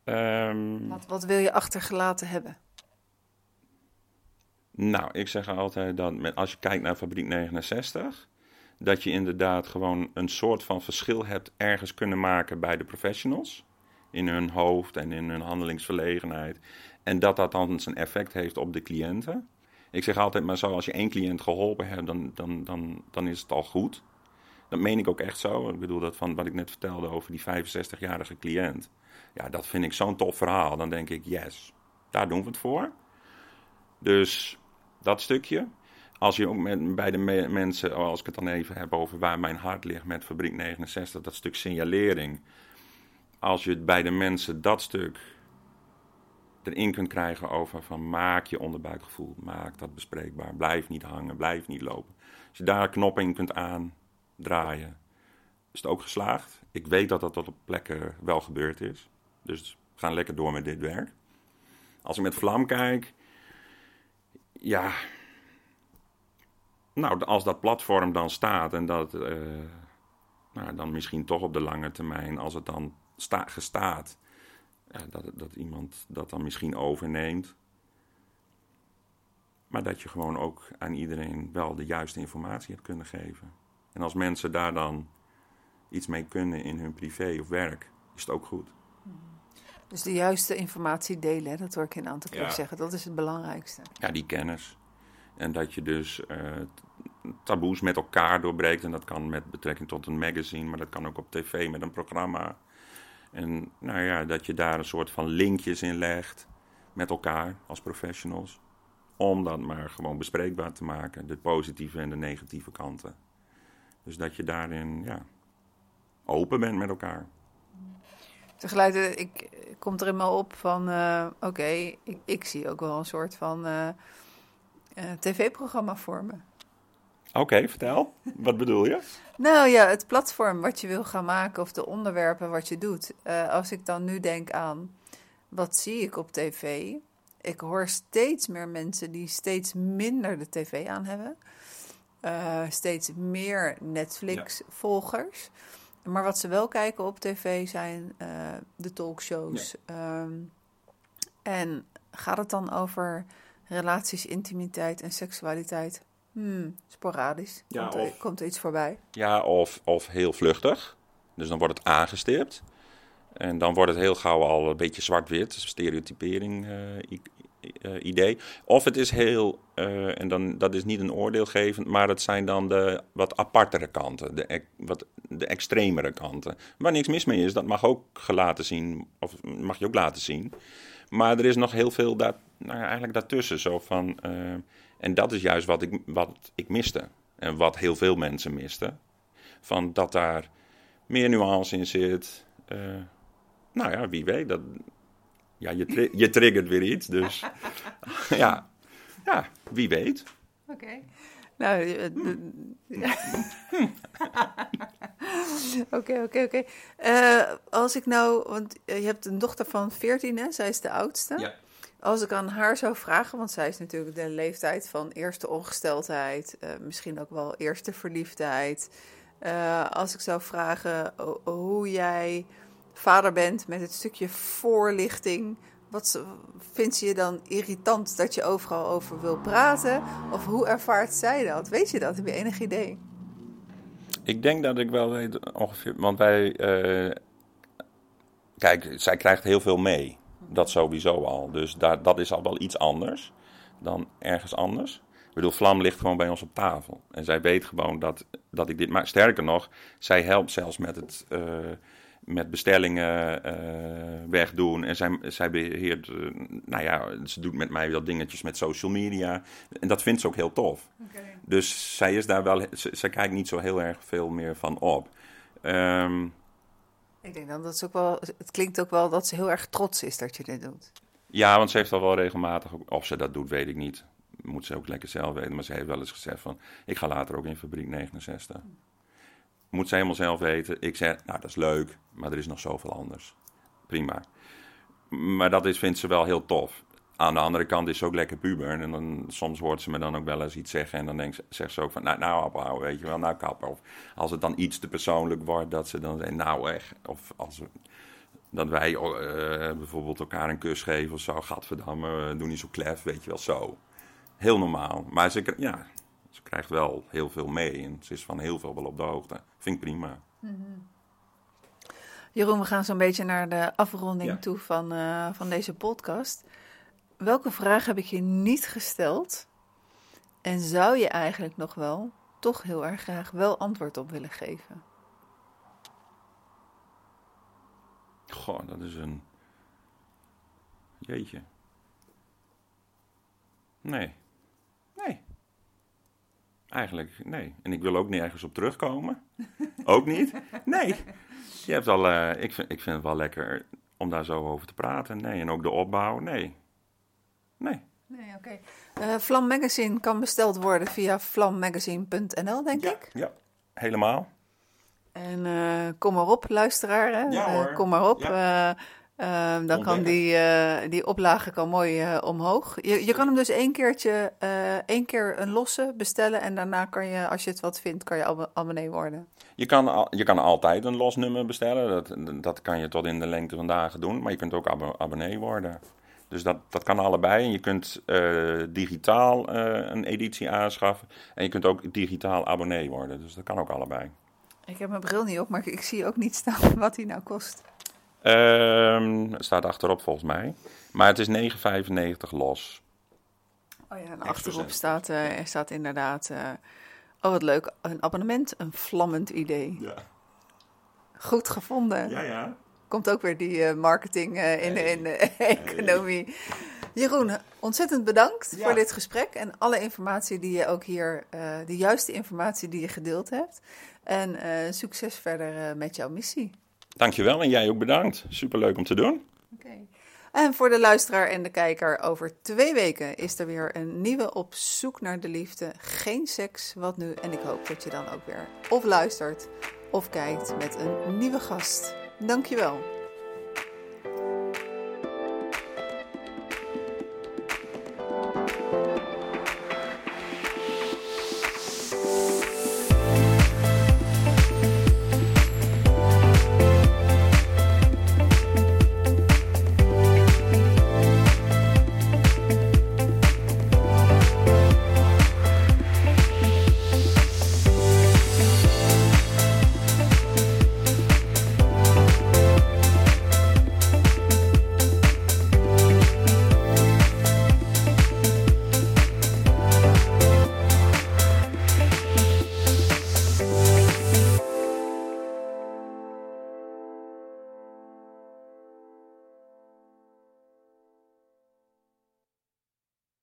Um, wat, wat, wil je achtergelaten hebben? Nou, ik zeg altijd dat met, als je kijkt naar Fabriek 69, dat je inderdaad gewoon een soort van verschil hebt ergens kunnen maken bij de professionals. In hun hoofd en in hun handelingsverlegenheid. En dat dat dan zijn effect heeft op de cliënten. Ik zeg altijd maar zo, als je één cliënt geholpen hebt, dan, dan, dan, dan is het al goed. Dat meen ik ook echt zo. Ik bedoel, dat van wat ik net vertelde over die 65-jarige cliënt. Ja, dat vind ik zo'n tof verhaal. Dan denk ik, yes, daar doen we het voor. Dus dat stukje. Als je ook met, bij de me mensen, als ik het dan even heb over waar mijn hart ligt met Fabriek 69, dat stuk signalering. Als je bij de mensen dat stuk erin kunt krijgen over van maak je onderbuikgevoel, maak dat bespreekbaar, blijf niet hangen, blijf niet lopen. Als je daar knoppen in kunt aan, draaien, is het ook geslaagd. Ik weet dat dat op plekken wel gebeurd is. Dus we gaan lekker door met dit werk. Als ik met Vlam kijk, ja, nou, als dat platform dan staat en dat, eh, nou, dan misschien toch op de lange termijn, als het dan sta, gestaat, ja, dat, dat iemand dat dan misschien overneemt. Maar dat je gewoon ook aan iedereen wel de juiste informatie hebt kunnen geven. En als mensen daar dan iets mee kunnen in hun privé of werk, is het ook goed. Dus de juiste informatie delen, hè, dat hoor ik een aantal keer Ja. zeggen. Dat is het belangrijkste. Ja, die kennis. En dat je dus eh, taboes met elkaar doorbreekt. En dat kan met betrekking tot een magazine, maar dat kan ook op tv met een programma. En nou ja, dat je daar een soort van linkjes in legt met elkaar als professionals. Om dat maar gewoon bespreekbaar te maken, de positieve en de negatieve kanten. Dus dat je daarin ja, open bent met elkaar. Tegelijkertijd, ik, ik kom er eenmaal op van, eh, oké, ik, ik zie ook wel een soort van eh, eh, tv-programma voor me. Oké, vertel. Wat bedoel je? Nou ja, het platform wat je wil gaan maken of de onderwerpen wat je doet. Als ik dan nu denk aan, wat zie ik op tv? Ik hoor steeds meer mensen die steeds minder de tv aan hebben. Eh, steeds meer Netflix-volgers. Maar wat ze wel kijken op tv zijn eh, de talkshows. Ehm, en gaat het dan over relaties, intimiteit en seksualiteit? Hmm, sporadisch. Ja, komt, er, of- komt er iets voorbij? Ja, of, of heel vluchtig. Dus dan wordt het aangestipt. En dan wordt het heel gauw al een beetje zwart-wit, stereotypering eh, idee. Of het is heel, eh, en dan, dat is niet een oordeelgevend, maar het zijn dan de wat apartere kanten, de, wat, de extremere kanten. Waar niks mis mee is, dat mag ook gelaten zien, of mag je ook laten zien. Maar er is nog heel veel daar, nou eigenlijk daartussen. Zo van, eh, en dat is juist wat ik, wat ik miste. En wat heel veel mensen misten. Van dat daar meer nuance in zit. Eh, nou ja, wie weet. Dat, ja, je, tri- je triggert weer iets. Dus ja, ja, wie weet. Oké. Nou, eh, de- ja. Oké, oké, oké. Eh, Als ik nou, want je hebt een dochter van 14, hè? Zij is de oudste. Als ik aan haar zou vragen, want zij is natuurlijk de leeftijd van eerste ongesteldheid, eh, misschien ook wel eerste verliefdheid. Als ik zou vragen ho- hoe jij vader bent met het stukje voorlichting, wat vindt ze je dan irritant dat je overal over wil praten? Of hoe ervaart zij dat? Weet je dat? Heb je enig idee? Ik denk dat ik wel weet ongeveer. Want wij. eh, kijk, zij krijgt heel veel mee. Dat sowieso al. Dus daar, dat is al wel iets anders dan ergens anders. Ik bedoel, Vlam ligt gewoon bij ons op tafel. En zij weet gewoon dat, dat ik dit maak. Sterker nog, zij helpt zelfs met het. eh, met bestellingen eh, wegdoen. En zij, zij beheert, eh, nou ja, ze doet met mij wel dingetjes met social media. En dat vindt ze ook heel tof. Dus zij is daar wel, ze, zij kijkt niet zo heel erg veel meer van op. Ehm, Ik denk dan dat ze ook wel, het klinkt ook wel dat ze heel erg trots is dat je dit doet. ja, want ze heeft al wel regelmatig, of ze dat doet, weet ik niet. Moet ze ook lekker zelf weten. Maar ze heeft wel eens gezegd van, ik ga later ook in fabriek 69. Moet ze helemaal zelf weten. Ik zeg, nou dat is leuk, maar er is nog zoveel anders. Prima. Maar dat is, vindt ze wel heel tof. Aan de andere kant is ze ook lekker puber. En dan, soms hoort ze me dan ook wel eens iets zeggen. En dan denkt ze, zegt ze ook van, nou, nou ophouden, weet je wel, nou kappen. Of als het dan iets te persoonlijk wordt, dat ze dan zegt, nou echt. Of als dat wij eh, bijvoorbeeld elkaar een kus geven of zo. Gadverdamme, eh, doe niet zo klef, weet je wel, zo. Heel normaal. Maar ze, ja, krijgt wel heel veel mee. En ze is van heel veel wel op de hoogte. Vind ik prima. Jeroen, we gaan zo'n beetje naar de afronding Ja. toe van, eh, van deze podcast. Welke vraag heb ik je niet gesteld? En zou je eigenlijk nog wel, toch heel erg graag, wel antwoord op willen geven? Goh, dat is een. Jeetje. Nee. Eigenlijk, nee. En ik wil ook nergens op terugkomen. ook niet. Nee. Je hebt al, eh, ik, vind, ik vind het wel lekker om daar zo over te praten. Nee. En ook de opbouw. Nee. Nee. Nee, oké. Eh, Vlam Magazine kan besteld worden via vlammagazine.nl, denk Ja, ik. ja. Helemaal. En eh, kom maar op, luisteraar. Hè? Ja, hoor. kom maar op. Eh, Ehm, dan kan die, eh, die oplage kan mooi eh, omhoog. Je, je kan hem dus één keertje, eh, één keer een losse bestellen en daarna kan je, als je het wat vindt, kan je ab- abonnee worden. Je kan, al- je kan altijd een los nummer bestellen. Dat, dat kan je tot in de lengte van dagen doen. Maar je kunt ook abo- abonnee worden. Dus dat, dat kan allebei. En je kunt digitaal een editie aanschaffen. En je kunt ook digitaal abonnee worden. Dus dat kan ook allebei. Ik heb mijn bril niet op, maar ik, ik zie ook niet staan wat hij nou kost. Ehm, het staat achterop volgens mij. Maar het is 9,95 los. Oh ja, en achterop staat, eh, er staat inderdaad, eh, oh wat leuk, een abonnement, een vlammend idee. Ja, Goed gevonden. ja. ja. Komt ook weer die eh, marketing in, de, in de economie. Jeroen, ontzettend bedankt Ja. voor dit gesprek en alle informatie die je ook hier, de juiste informatie die je gedeeld hebt. En succes verder met jouw missie. Dankjewel en jij ook bedankt. Superleuk om te doen. Oké. En voor de luisteraar en de kijker, over twee weken is er weer een nieuwe Op zoek naar de liefde. Geen seks, wat nu? En ik hoop dat je dan ook weer of luistert of kijkt met een nieuwe gast. Dankjewel.